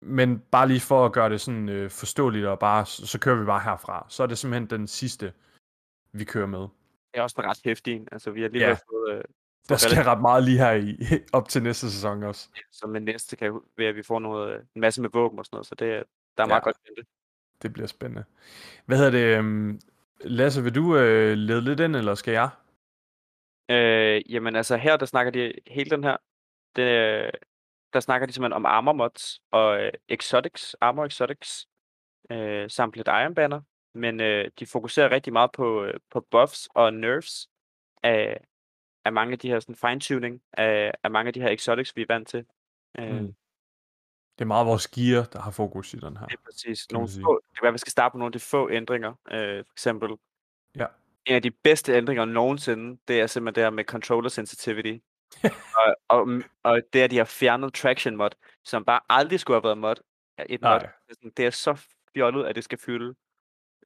men bare lige for at gøre det sådan uh, forståeligt, og bare, så, så kører vi bare herfra. Så er det simpelthen den sidste, vi kører med. Det er også en ret hæftig Altså, vi har lige ja. fået, uh, der skal ret meget lige her i, op til næste sæson også. Så med næste kan vi, at vi får noget, en masse med våben og sådan noget, så det, der er meget ja, godt det. Det bliver spændende. Hvad hedder det? Um, Lasse, vil du øh, lede lidt ind, eller skal jeg? Øh, jamen altså her, der snakker de hele den her, det, der snakker de simpelthen om armor mods og øh, exotics, armor exotics, øh, samt lidt iron banner, men øh, de fokuserer rigtig meget på, øh, på buffs og nerfs af, af mange af de her sådan fine-tuning af, af mange af de her exotics, vi er vant til. Øh, mm. Det er meget vores gear, der har fokus i den her. Det er præcis. Nogle få, det kan være, vi skal starte på nogle af de få ændringer. Øh, for eksempel, ja. en af de bedste ændringer nogensinde, det er simpelthen det her med controller sensitivity. og, og, og det er, de har fjernet traction mod, som bare aldrig skulle have været mod. Et mod. Det er så fjollet, at det skal fylde.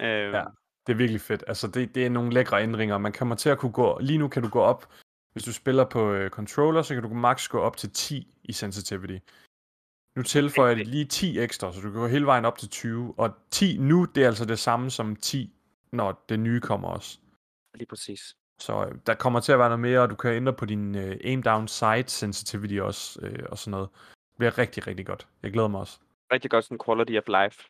Øh, ja, det er virkelig fedt. Altså, det, det er nogle lækre ændringer. Man kommer til at kunne gå... Lige nu kan du gå op hvis du spiller på øh, controller, så kan du max gå op til 10 i sensitivity. Nu tilføjer jeg lige 10 ekstra, så du kan gå hele vejen op til 20. Og 10 nu, det er altså det samme som 10, når det nye kommer også. Lige præcis. Så øh, der kommer til at være noget mere, og du kan ændre på din øh, aim down sight sensitivity også, øh, og sådan noget. Det bliver rigtig, rigtig godt. Jeg glæder mig også. Rigtig godt sådan quality of life.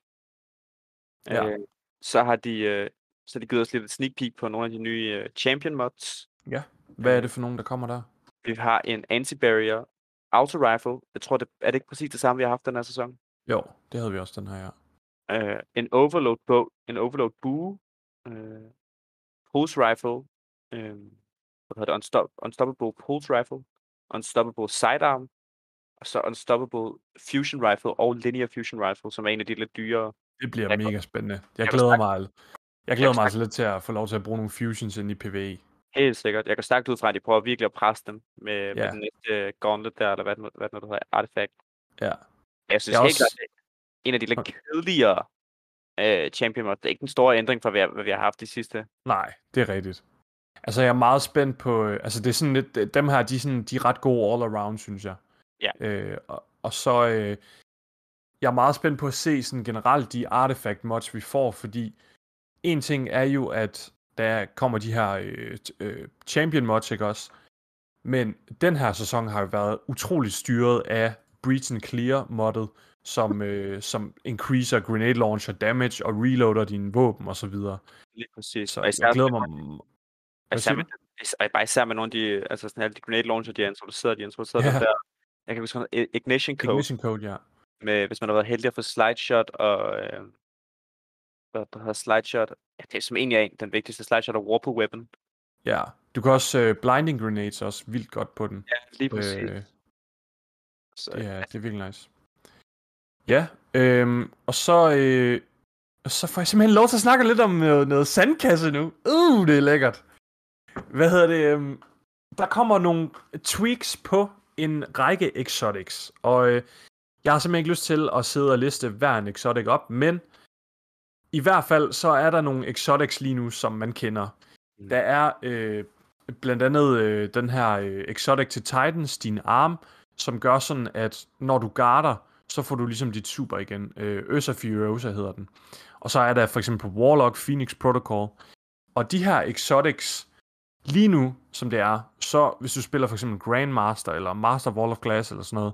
Ja. Øh, så har de, øh, så de givet os lidt et sneak peek på nogle af de nye øh, champion mods, Ja. Hvad er det for nogen, der kommer der? Vi har en anti-barrier auto rifle. Jeg tror, det er det ikke præcis det samme, vi har haft den her sæson. Jo, det havde vi også den her, ja. Uh, en overload bow, en overload bue, uh, pulse rifle, um, hvad hedder det, Unstop, unstoppable pulse rifle, unstoppable sidearm, og så unstoppable fusion rifle og linear fusion rifle, som er en af de lidt dyrere. Det bliver jeg mega spændende. Jeg, jeg glæder mig. Jeg glæder mig altså lidt til at få lov til at bruge nogle fusions ind i PvE. Helt sikkert. Jeg går stærkt ud fra, at de prøver virkelig at presse dem med, ja. med den næste uh, gauntlet der, eller hvad, hvad det nu hedder, artifact. Ja. Jeg synes jeg helt også... klart, en af de lidt okay. kedeligere uh, champion mods. Det er ikke den store ændring fra, hvad, hvad vi har haft de sidste. Nej, det er rigtigt. Altså, jeg er meget spændt på... Øh, altså, det er sådan lidt... Dem her, de er, sådan, de er ret gode all around, synes jeg. Ja. Øh, og, og så... Øh, jeg er meget spændt på at se sådan generelt de artifact mods, vi får, fordi en ting er jo, at der kommer de her øh, øh, champion mods, ikke også? Men den her sæson har jo været utroligt styret af Breach and Clear moddet, som, øh, som increaser grenade launcher damage og reloader dine våben og så videre. Lige præcis. Så jeg glæder mig... Hvad især med, bare især med nogle af de, altså sådan alle de grenade launcher, de har introduceret, de har introduceret ja. der, jeg kan huske, Ignition Code. Ignition Code, ja. Med, hvis man har været heldig at få slide shot og, øh, hvad der hedder slide shot. Ja, det er som egentlig er en, den vigtigste slide shot og warp weapon. Ja, du kan også uh, blinding grenades også vildt godt på den. Ja, lige præcis. Øh, så, ja, det er virkelig nice. Ja, øhm, og så, øh, så får jeg simpelthen lov til at snakke lidt om noget, noget sandkasse nu. Uh, det er lækkert. Hvad hedder det? Øhm, der kommer nogle tweaks på en række exotics, og øh, jeg har simpelthen ikke lyst til at sidde og liste hver en exotic op, men i hvert fald så er der nogle exotics lige nu, som man kender. Mm. Der er øh, blandt andet øh, den her øh, exotic til Titans, din arm, som gør sådan, at når du guarder, så får du ligesom dit super igen. Øh, Ursa Furiosa hedder den. Og så er der for eksempel Warlock, Phoenix Protocol. Og de her exotics, lige nu, som det er, så hvis du spiller for eksempel Grandmaster, eller Master Wall of Glass, eller sådan noget,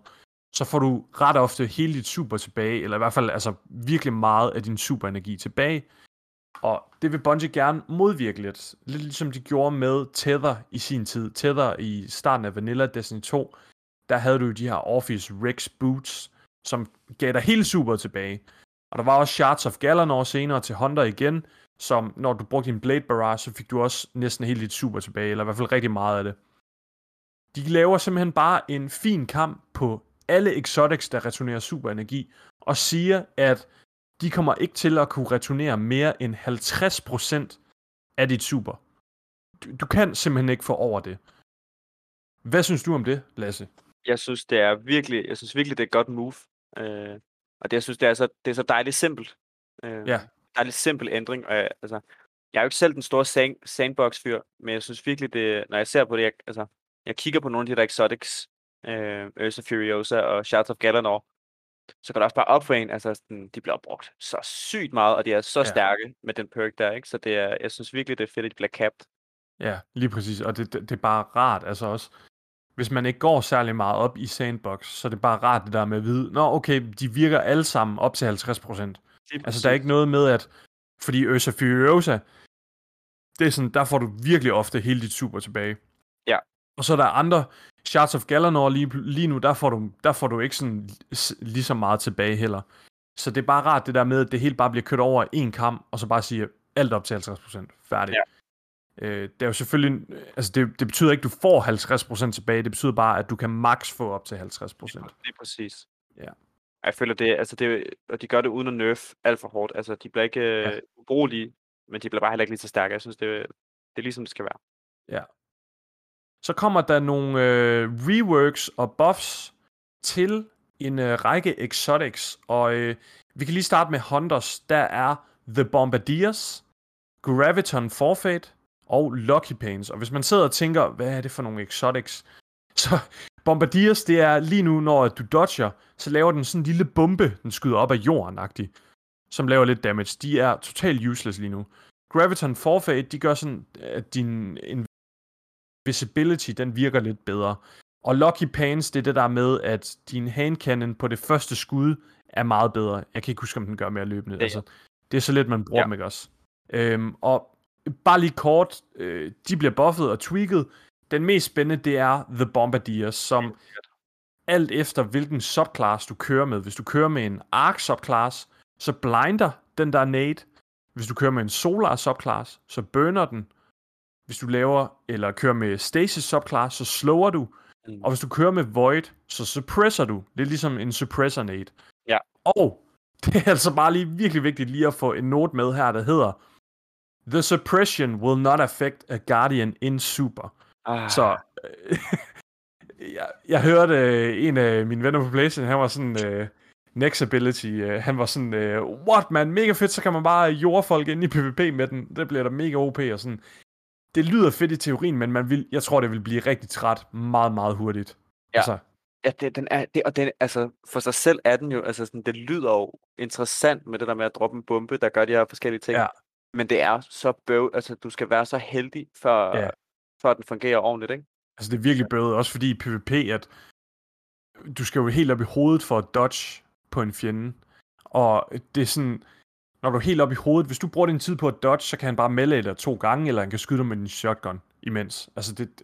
så får du ret ofte hele dit super tilbage, eller i hvert fald altså virkelig meget af din superenergi tilbage. Og det vil Bungie gerne modvirke lidt. Lidt ligesom de gjorde med Tether i sin tid. Tether i starten af Vanilla Destiny 2, der havde du de her Orpheus Rex Boots, som gav dig hele super tilbage. Og der var også Shards of Galanor senere til Hunter igen, som når du brugte din Blade Barrage, så fik du også næsten hele dit super tilbage, eller i hvert fald rigtig meget af det. De laver simpelthen bare en fin kamp på alle exotics, der returnerer superenergi, og siger, at de kommer ikke til at kunne returnere mere end 50% af dit super. Du, du kan simpelthen ikke få over det. Hvad synes du om det, Lasse? Jeg synes, det er virkelig, jeg synes virkelig, det er et godt move. Øh, og det, jeg synes, det er så, det er så dejligt simpelt. Øh, ja. Dejligt simpel ændring. Og, jeg, altså, jeg er jo ikke selv den store sand, sandbox-fyr, men jeg synes virkelig, det, når jeg ser på det, jeg, altså, jeg kigger på nogle af de der exotics, øh, Ursa Furiosa og Shards of Galanor, så kan det også bare op for en, altså sådan, de bliver brugt så sygt meget, og de er så ja. stærke med den perk der, ikke? Så det er, jeg synes virkelig, det er fedt, at de bliver capped. Ja, lige præcis, og det, det, det er bare rart, altså også, hvis man ikke går særlig meget op i sandbox, så er det bare rart det der med at vide, nå okay, de virker alle sammen op til 50%. Altså der er ikke noget med, at fordi Ursa Furiosa, det er sådan, der får du virkelig ofte hele dit super tilbage. Ja. Og så er der andre, Shards of Galanor lige, lige nu, der får, du, der får du ikke sådan lige så meget tilbage heller. Så det er bare rart det der med, at det hele bare bliver kørt over en kamp, og så bare sige alt op til 50%. Færdigt. Ja. Øh, det er jo selvfølgelig, altså det, det betyder ikke, at du får 50% tilbage, det betyder bare, at du kan max få op til 50%. Det er præcis. Ja. Jeg føler det, altså det, og de gør det uden at nerf alt for hårdt. Altså de bliver ikke ja. uh, ubrugelige, men de bliver bare heller ikke lige så stærke. Jeg synes, det, det er ligesom det skal være. Ja. Så kommer der nogle øh, reworks og buffs til en øh, række exotics, og øh, vi kan lige starte med Hunters. Der er The Bombardiers, Graviton Forfeit, og Lucky Pains. Og hvis man sidder og tænker, hvad er det for nogle exotics? Så Bombardiers, det er lige nu, når du dodger, så laver den sådan en lille bombe, den skyder op af jorden -agtig, som laver lidt damage. De er totalt useless lige nu. Graviton Forfeit, de gør sådan, at din invisibility, den virker lidt bedre. Og Lucky Pains, det er det der med, at din handcannon på det første skud er meget bedre. Jeg kan ikke huske, om den gør mere løbende. Ja. Altså, det er så lidt, man bruger ja. dem, ikke også? Øhm, og bare lige kort, øh, de bliver buffet og tweaked. Den mest spændende, det er The Bombardier, som alt efter hvilken subclass du kører med. Hvis du kører med en Arc subclass, så blinder den der nade. Hvis du kører med en Solar subclass, så burner den. Hvis du laver eller kører med Stasis subclass, så slower du. Mm. Og hvis du kører med Void, så suppresser du. Det er ligesom en suppressor nade. Ja. Og det er altså bare lige virkelig vigtigt lige at få en note med her, der hedder The suppression will not affect a Guardian in Super. Ah. Så øh, jeg, jeg hørte øh, en af mine venner på PlayStation, han var sådan... Øh, Next Ability, øh, han var sådan, øh, what man, mega fedt, så kan man bare jorde folk ind i PvP med den. Det bliver da mega OP og sådan. Det lyder fedt i teorien, men man vil, jeg tror, det vil blive rigtig træt meget, meget hurtigt. Ja. Altså, Ja, det, den er, det, og den, altså, for sig selv er den jo, altså sådan, det lyder jo interessant med det der med at droppe en bombe, der gør de her forskellige ting. Ja. Men det er så bøv, altså du skal være så heldig, for, Ja. for at den fungerer ordentligt, ikke? Altså, det er virkelig bøvet, også fordi i PvP, at du skal jo helt op i hovedet for at dodge på en fjende. Og det er sådan, når du er helt op i hovedet, hvis du bruger din tid på at dodge, så kan han bare melde dig to gange, eller han kan skyde dig med din shotgun imens. Altså, det,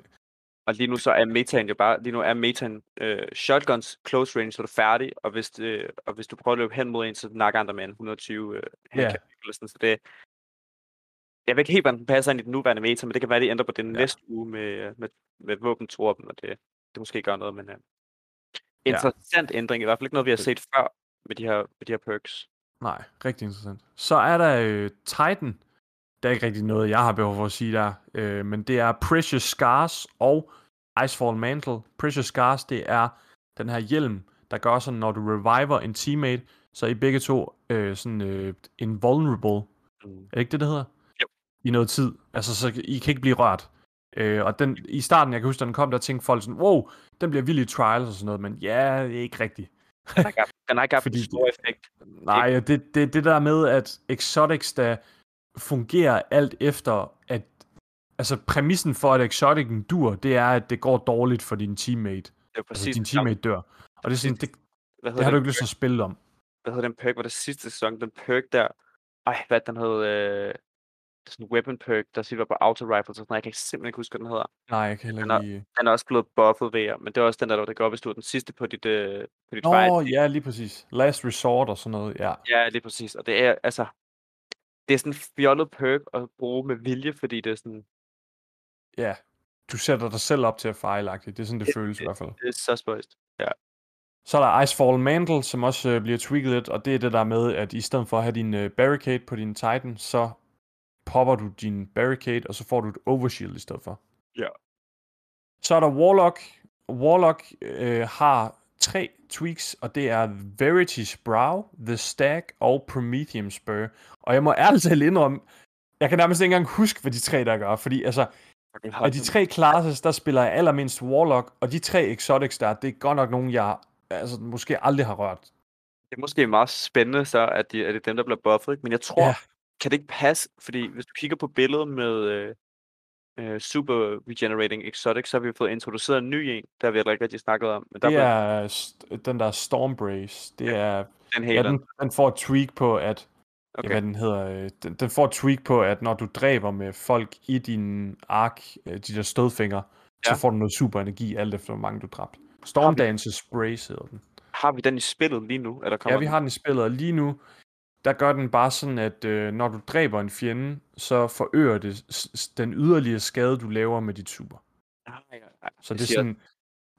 Og lige nu så er metaen jo bare, lige nu er metaen øh, shotguns close range, så er du færdig, og hvis, det, og hvis du prøver at løbe hen mod en, så nakker han dig med en 120 øh, eller sådan, så det, jeg ved ikke helt, hvordan den passer ind i den nuværende meta, men det kan være, at de ændrer på det Ja. næste uge med, med, med våbentorben, og det, det måske gør noget, men øh, interessant ændring, i hvert fald ikke noget, vi har set før med de her, med de her perks. Nej, rigtig interessant. Så er der øh, Titan. Der er ikke rigtig noget, jeg har behov for at sige der. Øh, men det er Precious Scars og Icefall Mantle. Precious Scars, det er den her hjelm, der gør sådan, når du reviver en teammate, så er I begge to øh, sådan øh, invulnerable. Mm. Er det ikke det, det hedder? Jo. I noget tid. Altså, så I kan ikke blive rørt. Øh, og den, i starten, jeg kan huske, da den kom, der tænkte folk sådan, wow, den bliver vild i trials og sådan noget, men ja, det er ikke rigtigt. Den har ikke haft, den har ikke haft Fordi en stor effekt. Nej, det, det, det der med, at exotics, der fungerer alt efter, at altså præmissen for, at exoticen dur, det er, at det går dårligt for din teammate. Det er Altså, præcis din det samme. teammate dør. Og det er sådan, det, Hvad det har du ikke lyst til at spille om. hvad hedder den perk, var det sidste sæson, den perk der, ej, hvad den hed, øh, sådan en weapon perk, der siger på auto rifles og sådan jeg kan simpelthen ikke huske, hvad den hedder. Nej, jeg kan heller Den er- ikke lige... Den er også blevet buffet ved jer, men det er også den der, der går op, hvis du er den sidste på dit, øh, på dit fight. Nå, ja, lige præcis. Last resort og sådan noget, ja. Ja, lige præcis, og det er, altså, det er sådan en fjollet perk at bruge med vilje, fordi det er sådan, Ja, du sætter dig selv op til at fejlagtigt. Det er sådan, det føles i hvert fald. det er så spøjst. Så er der Icefall Mantle, som også øh, bliver tweaked lidt, og det er det der med, at i stedet for at have din øh, barricade på din Titan, så popper du din barricade, og så får du et overshield i stedet for. Ja. Så er der Warlock. Warlock øh, har tre tweaks, og det er Verity's Brow, The Stag og Prometheum Spur. Og jeg må ærligt talt indrømme, jeg kan nærmest ikke engang huske, hvad de tre der gør, fordi altså, af de tre classes, der spiller jeg allermindst Warlock, og de tre exotics der, det er godt nok nogen, jeg altså, måske aldrig har rørt. Det er måske meget spændende så, at, de, at det er dem, der bliver buffet, ikke? men jeg tror, Ja. Kan det ikke passe, fordi hvis du kigger på billedet med øh, øh, Super Regenerating Exotic, så har vi fået introduceret en ny en, der vi ikke rigtig snakket om. Men der Det er st- den der Stormbrace. Det er, den ja, den, den får et tweak på, at okay. ja, hvad den hedder, øh, den, den får et tweak på, at når du dræber med folk i din ark, øh, de der stødfingre, ja. Ja. så får du noget super energi, alt efter hvor mange du dræbt. Stormdances Brace hedder den. Har vi den i spillet lige nu? Eller kommer Ja, vi har den i spillet, lige nu, der gør den bare sådan, at øh, når du dræber en fjende, så forøger det den yderligere skade, du laver med dit super. Nej, nej, nej. Så det er sådan,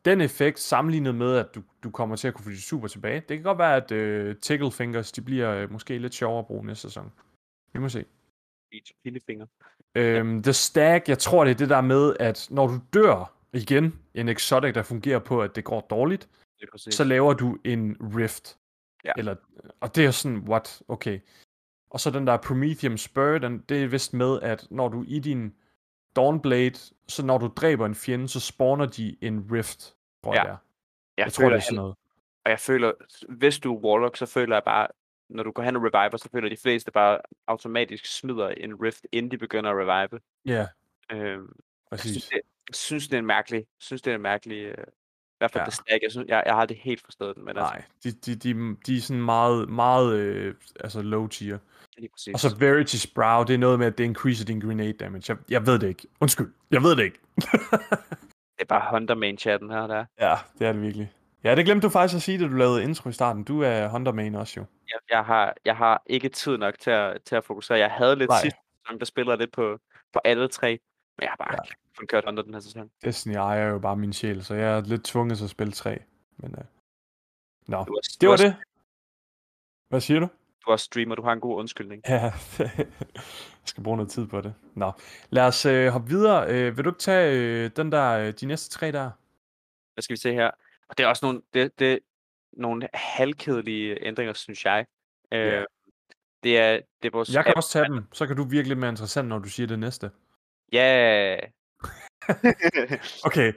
den effekt sammenlignet med, at du, du kommer til at kunne få dit super tilbage. Det kan godt være, at øh, Tickle Fingers, de bliver øh, måske lidt sjovere at bruge næste sæson. Vi må se. Lillefinger. Øhm, The Stag, jeg tror, det er det der med, at når du dør igen, en exotic, der fungerer på, at det går dårligt, Det så laver du en rift. Ja. Eller, og det er sådan, what? Okay. Og så den der Prometheum Spur, den, det er vist med, at når du i din Dawnblade, så når du dræber en fjende, så spawner de en rift, tror jeg Ja. det er. jeg, Jeg tror, føler, det er sådan noget. Og jeg føler, hvis du er Warlock, så føler jeg bare, når du går hen og reviver, så føler de fleste bare automatisk smider en rift, inden de begynder at revive. Ja, Øhm, jeg synes, præcis. det, jeg synes, det er en mærkelig, synes, det er en mærkelig, øh, i hvert fald Ja. stag. Jeg, synes, jeg, jeg har aldrig helt forstået den, men altså, Nej, de, de, de, de er sådan meget, meget øh, altså low tier. Og så Verity Sprout, det er noget med, at det increaser din grenade damage. Jeg, jeg ved det ikke. Undskyld, jeg ved det ikke. det er bare Hunter main chatten her, der. Ja, det er det virkelig. Ja, det glemte du faktisk at sige, da du lavede intro i starten. Du er Hunter main også jo. Jeg, jeg, har, jeg har ikke tid nok til at, til at fokusere. Jeg havde lidt Nej. sidste sæson, der spiller lidt på, på alle tre. Men jeg har bare ja. Kun kørt under den her sæson. Destiny ejer jo bare min sjæl, så jeg er lidt tvunget til at spille tre. Men, uh... Nå, no. det var det. Hvad siger du? Du er streamer, du har en god undskyldning. Ja, jeg skal bruge noget tid på det. Nå, lad os øh, hoppe videre. Øh, vil du ikke tage øh, den der, øh, de næste tre der? Hvad skal vi se her? Og det er også nogle, det, det, nogle halvkedelige ændringer, synes jeg. Øh, yeah. Det er, det er vores jeg kan app, også tage dem, så kan du virkelig mere interessant, når du siger det næste. Ja. Yeah. okay.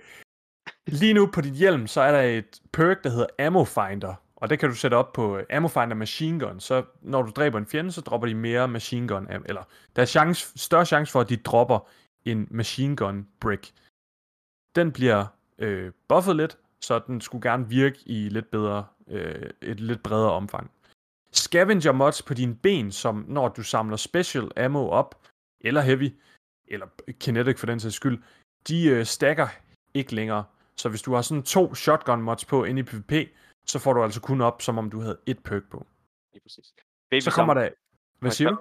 Lige nu på dit hjelm, så er der et perk, der hedder Ammo Finder. Og det kan du sætte op på øh, Ammo Finder Machine Gun. Så når du dræber en fjende, så dropper de mere Machine Gun. Eller der er chance, større chance for, at de dropper en Machine Gun brick. Den bliver øh, buffet lidt, så den skulle gerne virke i lidt bedre, øh, et lidt bredere omfang. Scavenger mods på dine ben, som når du samler special ammo op, eller heavy, eller kinetic for den sags skyld, de øh, stacker ikke længere. Så hvis du har sådan to shotgun mods på inde i PvP, så får du altså kun op, som om du havde et perk på. Lige præcis. Baby så kommer der... Hvad siger du?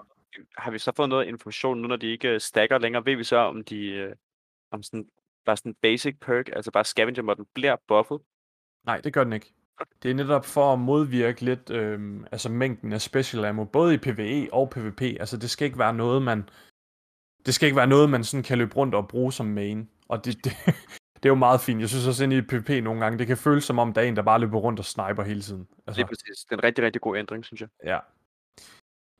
Har vi så fået noget information nu, når de ikke øh, stacker længere? Ved vi så, om de... Øh, om sådan, bare sådan basic perk, altså bare scavenger modden, bliver buffet? Nej, det gør den ikke. Det er netop for at modvirke lidt øh, altså mængden af special ammo, både i PvE og PvP. Altså det skal ikke være noget, man det skal ikke være noget, man sådan kan løbe rundt og bruge som main. Og det, det, det er jo meget fint. Jeg synes også, at i PvP nogle gange, det kan føles som om, der er en, der bare løber rundt og sniper hele tiden. Altså, det er præcis. Det er en rigtig, rigtig god ændring, synes jeg. Ja.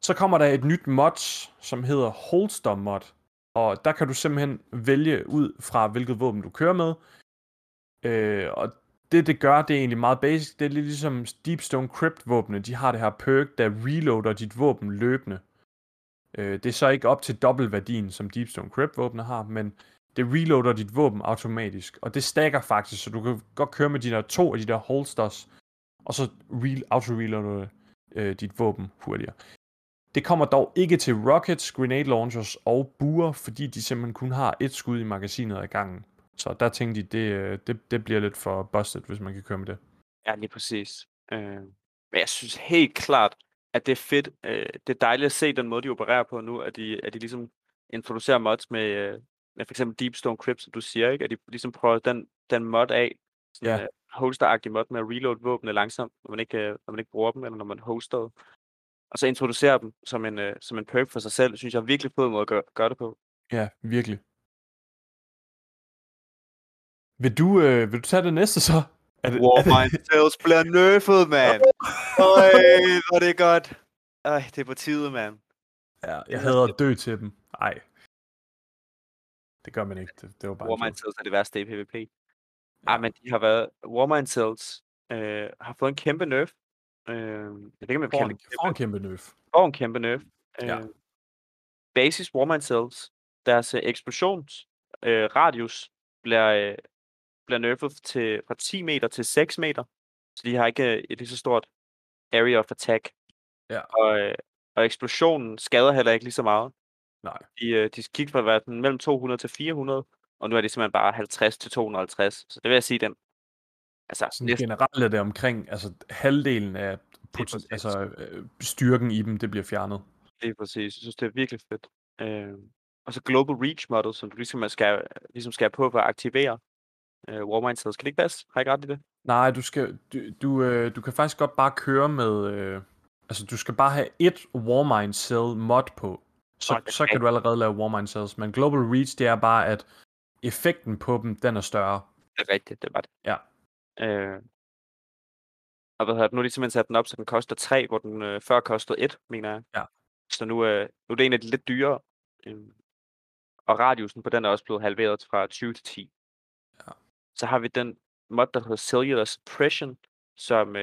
Så kommer der et nyt mod, som hedder Holster mod. Og der kan du simpelthen vælge ud fra, hvilket våben du kører med. Øh, og det, det gør, det er egentlig meget basic. Det er lidt ligesom Deepstone Crypt-våbne. De har det her perk, der reloader dit våben løbende. Øh, det er så ikke op til dobbeltværdien, som Deepstone Crypt-våbne har, men det reloader dit våben automatisk, og det stacker faktisk, så du kan godt køre med de der to af de der holsters, og så re- auto-reloader øh, dit våben hurtigere. Det kommer dog ikke til rockets, grenade launchers og buer, fordi de simpelthen kun har et skud i magasinet ad gangen. Så der tænkte de, det, øh, det, det bliver lidt for busted, hvis man kan køre med det. Ja, lige præcis. Øh, men jeg synes helt klart, at det er fedt. Øh, det er dejligt at se den måde, de opererer på nu, at de, at de ligesom introducerer mods med øh, for eksempel Deepstone Crypt, som du siger, ikke? at de ligesom prøver den, den mod af, sådan ja. en uh, holster mod med at reload våbnene langsomt, når man, ikke, uh, når man ikke bruger dem, eller når man hoster og så introducere dem som en, uh, som en perk for sig selv, synes jeg er virkelig fed måde at gøre, gøre det på. Ja, virkelig. Vil du, øh, vil du tage det næste så? Er det, Warmind det... Tales bliver nerfed, mand. Øj, hvor det er godt. Ej, det er på tide, mand. Ja, jeg hader at dø til dem. Ej. Det gør man ikke. Det, det var bare Warmind Cells er det værste i PvP. Ja. Ej, men de har været... Warmind Cells øh, har fået en kæmpe nerf. Øh, jeg ved ikke, om jeg kan en, får en kæmpe nerf. Får en kæmpe nerf. Øh, ja. Basis Warmind Cells, deres uh, eksplosions øh, radius bliver, øh, bliver nerfet til, fra 10 meter til 6 meter. Så de har ikke øh, et lige så stort area of attack. Ja. Og, øh, og eksplosionen skader heller ikke lige så meget. Nej. De, øh, de gik fra at være mellem 200 til 400, og nu er det simpelthen bare 50 til 250. Så det vil jeg sige, den... Altså, Sådan næsten... generelt er det omkring, altså halvdelen af poten- altså, øh, styrken i dem, det bliver fjernet. Det er præcis. Jeg synes, det er virkelig fedt. Øh, og så Global Reach model, som du ligesom skal, ligesom skal på for at aktivere øh, Warmind. Kan det ikke passe? Har jeg ikke ret i det? Nej, du, skal, du, du, øh, du kan faktisk godt bare køre med... Øh, altså, du skal bare have et Warmind Cell mod på. Så, så kan du allerede lave Warmind Cells. Men Global Reach, det er bare, at effekten på dem, den er større. Det er rigtigt, det var det. Ja. Øh, og hvad hedder det, nu er de simpelthen sat den op, så den koster 3, hvor den øh, før kostede 1, mener jeg. Ja. Så nu, øh, nu er det en af de lidt dyrere. Øh, og radiusen på den er også blevet halveret fra 20 til 10. Ja. Så har vi den mod, der hedder Cellular Suppression, som, øh,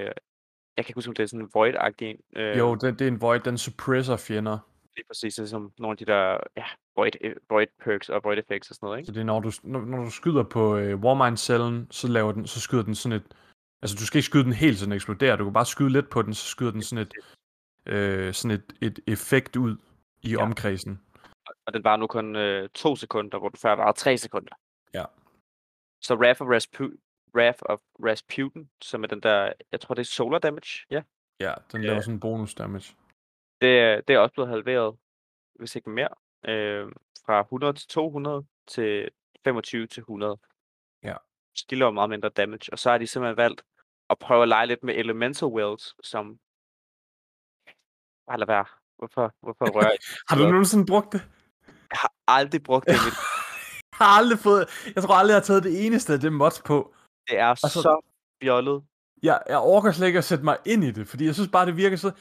jeg kan ikke huske, om det er sådan en Void-agtig en. Øh, jo, det, det er en Void, den suppresser fjender lige præcis, som nogle af de der ja, void, øh, void perks og void effects og sådan noget, ikke? Så det er, når du, når, når du skyder på øh, Warmind-cellen, så, laver den, så skyder den sådan et... Altså, du skal ikke skyde den helt, så den eksploderer. Du kan bare skyde lidt på den, så skyder den sådan et... øh, sådan et, et effekt ud i ja. omkredsen. Og den var nu kun øh, to sekunder, hvor du før var tre sekunder. Ja. Så Wrath of, Rasputin, Wrath of Rasputin, som er den der, jeg tror det er solar damage, ja. Ja, den laver sådan en bonus damage. Det, det er også blevet halveret, hvis ikke mere, øh, fra 100 til 200 til 25 til 100. Ja. Så de laver meget mindre damage, og så har de simpelthen valgt at prøve at lege lidt med Elemental Wells, som... Bare lad være. Hvorfor, hvorfor rører jeg? har du nogensinde brugt det? Jeg har aldrig brugt det. jeg har aldrig fået... Jeg tror aldrig, jeg har taget det eneste af det mods på. Det er altså, så fjollet. Jeg, jeg orker slet ikke at sætte mig ind i det, fordi jeg synes bare, det virker så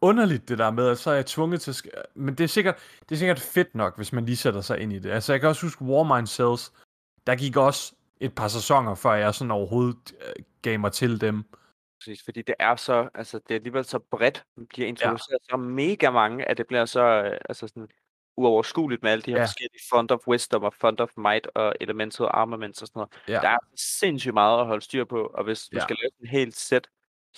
underligt, det der med, at så er jeg tvunget til... Sk- Men det er, sikkert, det er sikkert fedt nok, hvis man lige sætter sig ind i det. Altså, jeg kan også huske Warmind Cells. Der gik også et par sæsoner, før jeg sådan overhovedet øh, gav mig til dem. Præcis, fordi det er så, altså det er alligevel så bredt, man bliver introduceret ja. så mega mange, at det bliver så, øh, altså sådan uoverskueligt med alle de her ja. forskellige Fund of Wisdom og Fund of Might og Elemental Armaments og sådan noget. Ja. Der er sindssygt meget at holde styr på, og hvis ja. du skal lave en helt sæt,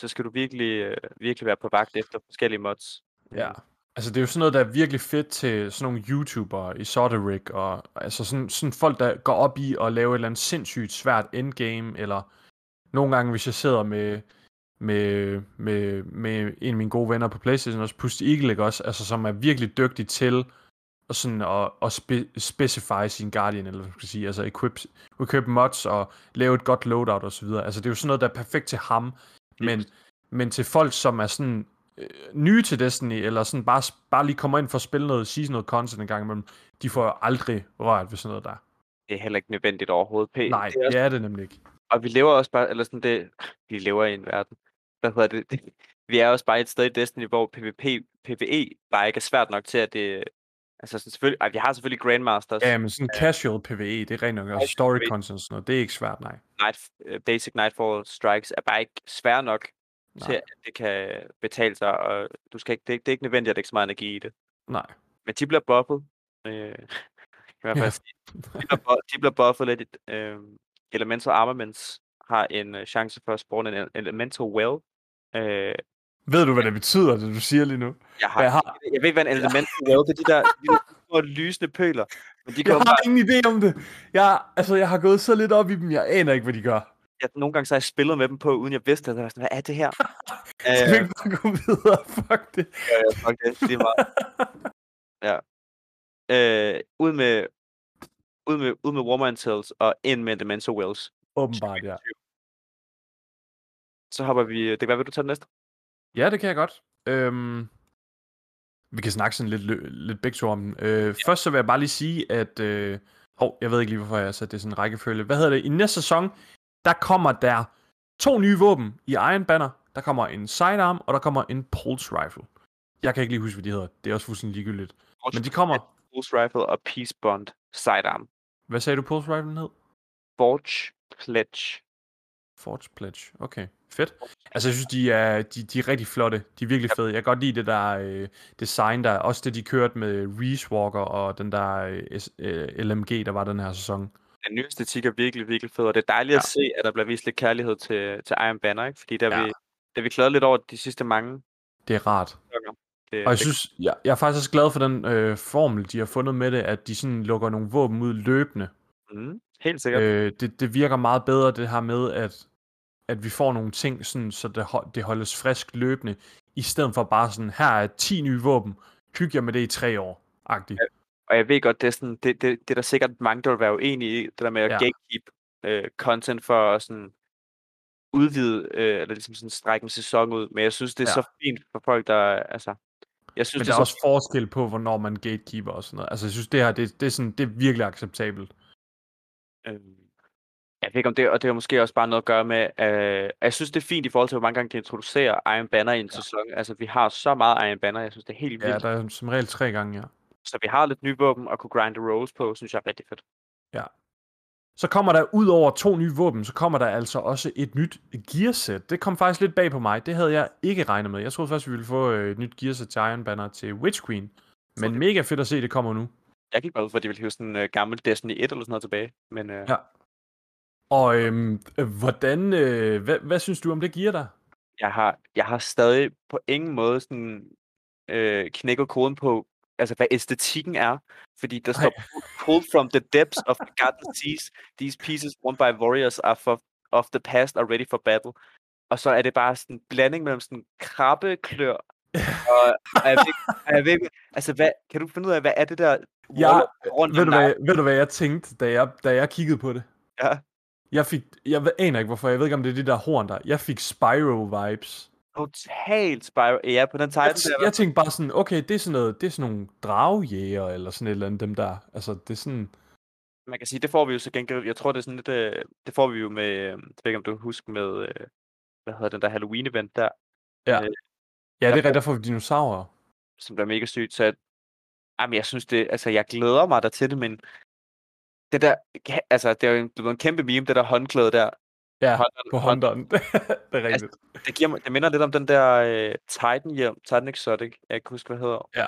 så skal du virkelig, øh, virkelig være på vagt efter forskellige mods. Ja, altså det er jo sådan noget, der er virkelig fedt til sådan nogle YouTubere i Soderik, og altså sådan, sådan folk, der går op i at lave et eller andet sindssygt svært endgame, eller nogle gange, hvis jeg sidder med, med, med, med en af mine gode venner på Playstation, også Pusti Eagle, ikke også, altså som er virkelig dygtig til og sådan at, at spe, specify sin Guardian, eller hvad skal sige, altså equip, equip mods og lave et godt loadout og så videre. Altså det er jo sådan noget, der er perfekt til ham, men, men til folk, som er sådan øh, nye til Destiny, eller sådan bare, bare lige kommer ind for at spille noget seasonal content en gang imellem, de får jo aldrig rørt ved sådan noget der. Det er heller ikke nødvendigt overhovedet. P. Nej, det er, også... det er det nemlig ikke. Og vi lever også bare, eller sådan det, vi lever i en verden, hvad hedder det, det vi er også bare et sted i Destiny, hvor PvP, PvE bare ikke er svært nok til, at det, Altså sådan, selvfølgelig, ej, vi har selvfølgelig Grandmasters. Ja, men sådan casual PvE, det er rent nok også story PvE. content og sådan noget. Det er ikke svært, nej. Night, uh, basic Nightfall Strikes er bare ikke svært nok nej. til, at det kan betale sig, og du skal ikke, det, det er ikke nødvendigt, at ikke så meget energi i det. Nej. Men de bliver buffet. Øh, i hvert fald ja. de, bliver, de bliver buffet lidt. Øh, Elemental Armaments har en uh, chance for at spawne en Elemental Well. Øh, ved du, hvad det betyder, det du siger lige nu? Jeg, har, jeg, har... jeg ved ikke, hvad en element er. Det er de der, de der små lysende pøler. Men de jeg har bare... ingen idé om det. Jeg, altså, jeg har gået så lidt op i dem, jeg aner ikke, hvad de gør. Jeg, nogle gange så har jeg spillet med dem på, uden jeg vidste, at jeg var sådan, hvad er det her? Skal vi ikke bare gå videre? Fuck det. Ja, ja, fuck det. Det meget. ja. Øh, ud med, ud med, ud med Warmind Cells og ind med Dementor Wells. Åbenbart, ja. Så hopper vi... Det kan være, vil du tage den næste? Ja, det kan jeg godt. Øhm, vi kan snakke sådan lidt, lidt begge to om den. Øh, ja. Først så vil jeg bare lige sige, at... Øh, hov, jeg ved ikke lige, hvorfor jeg har sat det sådan en rækkefølge. Hvad hedder det? I næste sæson, der kommer der to nye våben i Iron Banner. Der kommer en sidearm, og der kommer en pulse rifle. Jeg kan ikke lige huske, hvad de hedder. Det er også fuldstændig ligegyldigt. Forge Men de kommer... Pulse rifle og Peace Bond sidearm. Hvad sagde du, pulse rifle hed? Forge Pledge. Forge Pledge, okay. Fedt. Altså, jeg synes, de er, de, de er rigtig flotte. De er virkelig fede. Jeg kan godt lide det der øh, design, der også det, de kørte med Reese Walker og den der øh, LMG, der var den her sæson. Den nye æstetik er virkelig, virkelig fed, og det er dejligt ja. at se, at der bliver vist lidt kærlighed til, til Iron Banner, ikke? Fordi der ja. vi, der vi klaget lidt over de sidste mange. Det er rart. Det, og jeg synes, jeg, jeg er faktisk også glad for den øh, formel, de har fundet med det, at de sådan lukker nogle våben ud løbende. Mm, helt sikkert. Øh, det, det virker meget bedre, det her med, at at vi får nogle ting, sådan, så det, det holdes frisk løbende, i stedet for bare sådan, her er 10 nye våben, hygge jer med det i tre år, agtigt. Ja, og jeg ved godt, det er, sådan, det, det, det er der sikkert mange, der vil være uenige i, det der med at ja. gatekeep øh, content for at sådan udvide, øh, eller ligesom sådan strække en sæson ud, men jeg synes, det er ja. så fint for folk, der, altså, jeg synes, men der det er, er også fint. forskel på, hvornår man gatekeeper og sådan noget. Altså, jeg synes, det her, det, det, er, sådan, det er virkelig acceptabelt. Øhm, jeg ved ikke om det, og det har måske også bare noget at gøre med, øh, jeg synes det er fint i forhold til, hvor mange gange de introducerer Iron Banner i en ja. sæson. Altså vi har så meget Iron Banner, jeg synes det er helt vildt. Ja, der er som regel tre gange, ja. Så vi har lidt nye våben og kunne grinde rolls på, synes jeg er rigtig fedt. Ja. Så kommer der ud over to nye våben, så kommer der altså også et nyt gearset. Det kom faktisk lidt bag på mig. Det havde jeg ikke regnet med. Jeg troede først, vi ville få øh, et nyt gearset til Iron Banner til Witch Queen. Men okay. mega fedt at se, at det kommer nu. Jeg gik bare ud for, at de ville hive sådan en uh, gammel Destiny 1 eller sådan noget tilbage. Men, uh... Ja, og øhm, hvordan, øh, hvad, hvad synes du om det giver dig? Jeg har, jeg har stadig på ingen måde sådan øh, knækket koden på, altså hvad æstetikken er. Fordi der står, pulled from the depths of forgotten seas, these pieces won by warriors are for, of the past are ready for battle. Og så er det bare sådan en blanding mellem sådan krabbeklør og jeg ved, jeg ved, altså, hvad, kan du finde ud af, hvad er det der ja, rundt ved, du, hvad, ved du, hvad jeg tænkte, da jeg, da jeg kiggede på det? Ja. Jeg fik, jeg aner ikke hvorfor, jeg ved ikke om det er de der horn der. Jeg fik Spyro-vibes. Totalt Spyro, ja, på den title jeg, der. Jeg tænkte bare sådan, okay, det er sådan noget, det er sådan nogle dragejæger, eller sådan et eller andet, dem der. Altså, det er sådan... Man kan sige, det får vi jo så gengæld, jeg tror, det er sådan lidt, øh, det får vi jo med, øh, jeg ved ikke, om du husker med, øh, hvad hedder den der Halloween-event der. Ja. Ja, det er rigtigt, der får vi dinosaurer. Som bliver mega sygt, så jamen, jeg synes det, altså jeg glæder mig der til det, men det der, altså det er jo en, det er en kæmpe meme, det der håndklæde der. Ja, hånden, på hånden. det er rigtigt. Altså, det, giver det minder lidt om den der uh, Titan hjelm, Titan Exotic, jeg kan ikke huske, hvad hedder. Ja.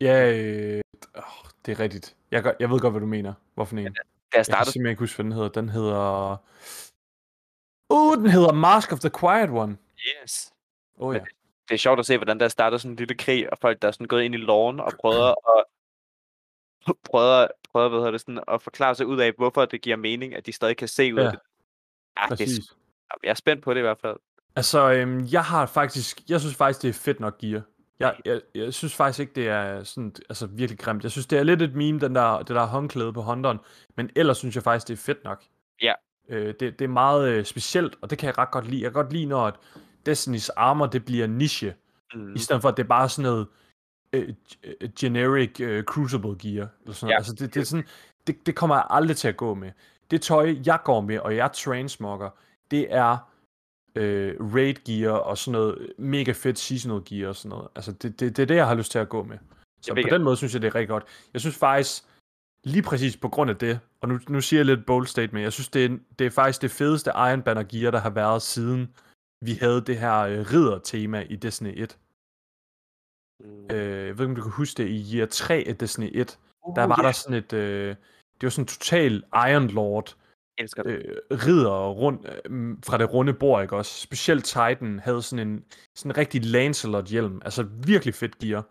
Ja, øh, oh, det er rigtigt. Jeg, jeg ved godt, hvad du mener. Hvorfor en? Ja, da jeg, startede... jeg kan simpelthen ikke huske, hvad den hedder. Den hedder... Uh, den hedder Mask of the Quiet One. Yes. Oh ja. Det, er sjovt at se, hvordan der starter sådan en lille krig, og folk der er sådan gået ind i loven og prøver at prøver, prøver hvad hedder det, sådan, at forklare sig ud af, hvorfor det giver mening, at de stadig kan se ud ja. af det. Ja, Præcis. det er, jeg er spændt på det i hvert fald. Altså, øhm, jeg har faktisk, jeg synes faktisk, det er fedt nok gear. Jeg, jeg, jeg synes faktisk ikke, det er sådan, altså virkelig grimt. Jeg synes, det er lidt et meme, den der, det der håndklæde på hånderen, men ellers synes jeg faktisk, det er fedt nok. Ja. Øh, det, det er meget øh, specielt, og det kan jeg ret godt lide. Jeg kan godt lide, når at Destiny's armor, det bliver niche, mm. i stedet for, at det er bare sådan noget øh, generic øh, crucible gear. Eller sådan ja. Altså, det, det, er sådan, det, det kommer jeg aldrig til at gå med. Det tøj, jeg går med, og jeg transmogger, det er øh, raid gear og sådan noget mega fedt seasonal gear og sådan noget. Altså, det, det, det er det, jeg har lyst til at gå med. Så på den måde synes jeg, det er rigtig godt. Jeg synes faktisk, lige præcis på grund af det, og nu, nu siger jeg lidt bold statement, jeg synes, det er, det er faktisk det fedeste Iron Banner gear, der har været siden vi havde det her øh, ridder-tema i Destiny 1. Mm. Øh, jeg ved ikke, om du kan huske det, i year 3 af Destiny 1, uh, der var yeah. der sådan et, øh, det var sådan total Iron Lord, øh, ridder rundt, øh, fra det runde bord, ikke også? Specielt Titan havde sådan en sådan en rigtig Lancelot-hjelm, altså virkelig fedt gear.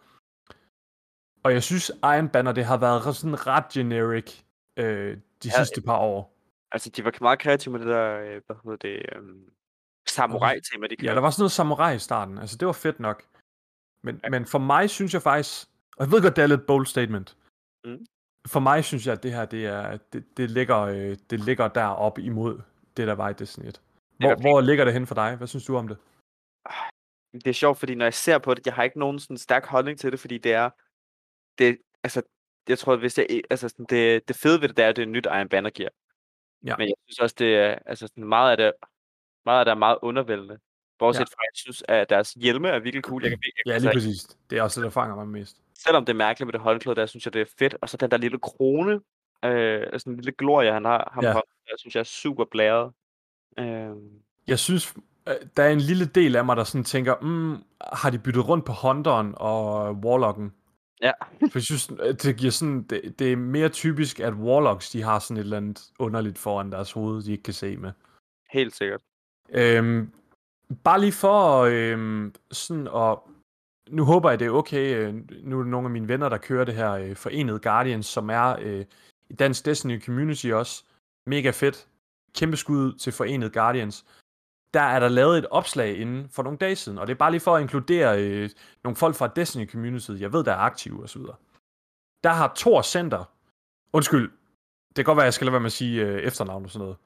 Og jeg synes, Iron Banner, det har været sådan ret generic øh, de ja, sidste par år. Altså, de var meget kreative med det der, øh, hvad hedder det, um, samurai-tema, de Ja, der var sådan noget samurai i starten, altså det var fedt nok. Men, men for mig synes jeg faktisk, og jeg ved godt, det er lidt bold statement, mm. for mig synes jeg, at det her, det, er, det, det, ligger, øh, det ligger deroppe imod det, der var i Destiny 1. Hvor, ja, hvor ligger det hen for dig? Hvad synes du om det? Ah, det er sjovt, fordi når jeg ser på det, jeg har ikke nogen sådan stærk holdning til det, fordi det er, det, altså, jeg tror, hvis jeg, altså sådan, det, det fede ved det, det er, at det er nyt Iron Banner gear. Ja. Men jeg synes også, det er, altså sådan meget af det, meget af det er meget undervældende. Bortset ja. fra, at jeg synes, at deres hjelme er virkelig cool. Jeg kan, jeg, ja, lige præcis. Det er også det, der fanger mig mest. Selvom det er mærkeligt med det håndklæde, der synes jeg, det er fedt. Og så den der lille krone, øh, sådan en lille glorie, han har, ham ja. på, jeg synes jeg er super blæret. Øh. Jeg synes, øh, der er en lille del af mig, der sådan tænker, mm, har de byttet rundt på Hunteren og Warlocken? Ja. For jeg synes, det giver sådan, det, det er mere typisk, at Warlocks, de har sådan et eller andet underligt foran deres hoved, de ikke kan se med. Helt sikkert. Øhm, bare lige for øhm, sådan at... Nu håber jeg, det er okay. Øh, nu er det nogle af mine venner, der kører det her øh, Forenet Guardians, som er øh, i Dansk Destiny Community også. Mega fedt. Kæmpe skud til Forenet Guardians. Der er der lavet et opslag inden for nogle dage siden, og det er bare lige for at inkludere øh, nogle folk fra Destiny Community, jeg ved, der er aktive osv. Der har Thor Center, undskyld, det kan godt være, jeg skal lade være med at sige øh, efternavn og sådan noget.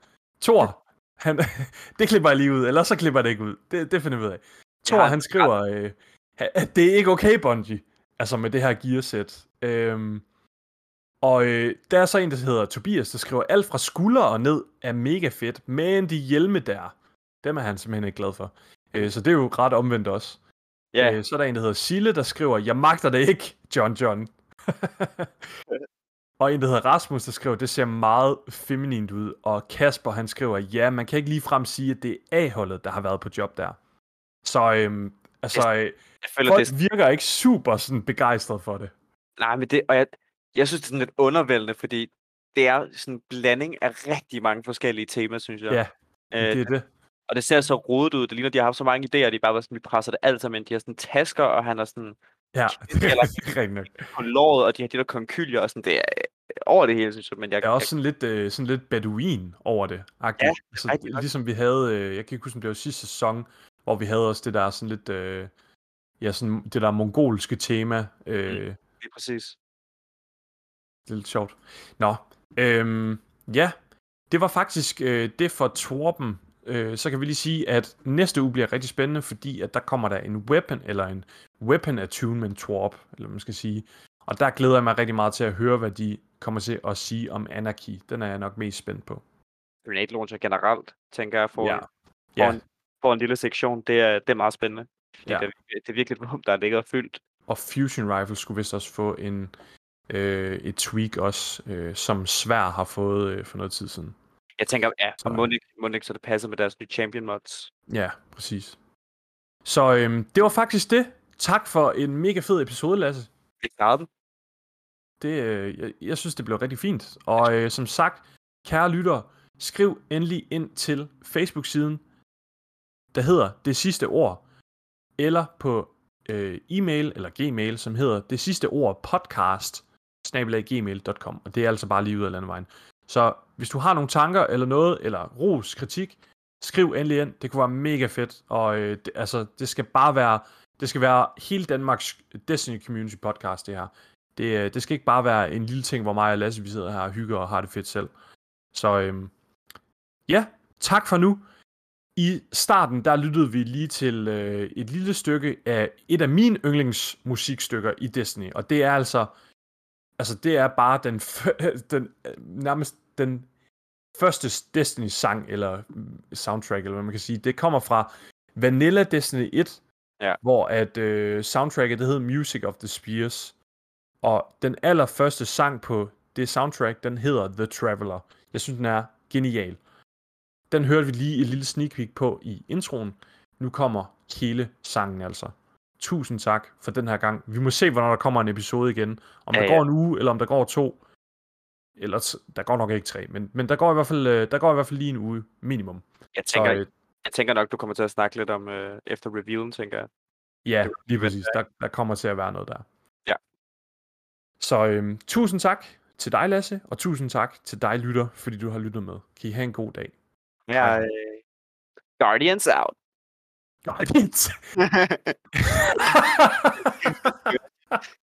Thor han, det klipper jeg lige ud, eller så klipper det ikke ud. Det, det finder vi ud af. Thor, ja, han skriver, øh, at det er ikke okay, Bungie. Altså med det her gearsæt. Øhm, og øh, der er så en, der hedder Tobias, der skriver, alt fra skulder og ned er mega fedt, men de hjelme der, dem er han simpelthen ikke glad for. Øh, så det er jo ret omvendt også. Ja. Øh, så er der en, der hedder Sille, der skriver, jeg magter det ikke, John John. Og en, der hedder Rasmus, der skriver, det ser meget feminint ud. Og Kasper, han skriver, ja, man kan ikke lige frem sige, at det er A-holdet, der har været på job der. Så øhm, altså, jeg, jeg føler, folk det... virker ikke super sådan begejstret for det. Nej, men det, og jeg, jeg synes, det er sådan lidt undervældende, fordi det er sådan en blanding af rigtig mange forskellige temaer, synes jeg. Ja, øh, det er det. Og det ser så rodet ud. Det ligner, de har haft så mange idéer, de bare var sådan, vi presser det alt sammen. De har sådan tasker, og han har sådan... Ja, det er rigtig nok. På låret, og de har de der konkylier, og sådan, det er øh, over det hele, synes jeg. Men jeg, der er også sådan lidt, øh, sådan lidt beduin over det. Ja, altså, rigtig ligesom vi havde, øh, jeg kan ikke huske, om det var sidste sæson, hvor vi havde også det der sådan lidt, øh, ja, sådan det der mongolske tema. Øh, mm, lige præcis. Det er lidt sjovt. Nå, øhm, ja, det var faktisk øh, det for Torben. Øh, så kan vi lige sige, at næste uge bliver rigtig spændende, fordi at der kommer der en weapon, eller en weapon attunement Torp, eller man skal sige. Og der glæder jeg mig rigtig meget til at høre, hvad de kommer til at sige om Anarchy. Den er jeg nok mest spændt på. Grenade Launcher generelt, tænker jeg, for, ja. for, ja. En, for en lille sektion. Det er, det er meget spændende. Ja. Det, er, det er virkelig et der ligger fyldt. Og Fusion Rifle skulle vist også få en, øh, et tweak også, øh, som Svær har fået øh, for noget tid siden. Jeg tænker, ja, må ikke, så det passer med deres nye Champion mods. Ja, præcis. Så øh, det var faktisk det. Tak for en mega fed episode, Lasse. Det klarede det, øh, jeg, jeg synes, det blev rigtig fint. Og øh, som sagt, kære lytter, skriv endelig ind til Facebook-siden, der hedder Det Sidste Ord, eller på øh, e-mail eller gmail, som hedder Det Sidste Ord podcast, gmail.com, og det er altså bare lige ud af landevejen. Så hvis du har nogle tanker eller noget, eller ros, kritik, skriv endelig ind. Det kunne være mega fedt, og øh, det, altså, det skal bare være, det skal være hele Danmarks Destiny Community podcast, det her. Det, øh, det skal ikke bare være en lille ting, hvor mig og Lasse, vi sidder her og hygger og har det fedt selv. Så øhm, ja, tak for nu. I starten, der lyttede vi lige til øh, et lille stykke af et af mine yndlingsmusikstykker i Destiny, og det er altså, altså det er bare den, den øh, nærmest den første Destiny-sang, eller mm, soundtrack, eller hvad man kan sige. Det kommer fra Vanilla Destiny 1, ja. hvor at øh, soundtracket, det hedder Music of the Spears. Og den allerførste sang på det soundtrack, den hedder The Traveler. Jeg synes, den er genial. Den hørte vi lige et lille sneak peek på i introen. Nu kommer hele sangen altså. Tusind tak for den her gang. Vi må se, hvornår der kommer en episode igen. Om ja, der ja. går en uge, eller om der går to. Eller der går nok ikke tre, men, men der, går i hvert fald, øh, der går i hvert fald lige en uge minimum. Jeg tænker, Så, øh, jeg tænker nok, du kommer til at snakke lidt om øh, efter reviewen, tænker jeg. Ja, lige præcis. Der, der kommer til at være noget der. Ja. Så øhm, tusind tak til dig, Lasse, og tusind tak til dig, lytter, fordi du har lyttet med. Kan I have en god dag. Ja, øh, Guardians out. Guardians.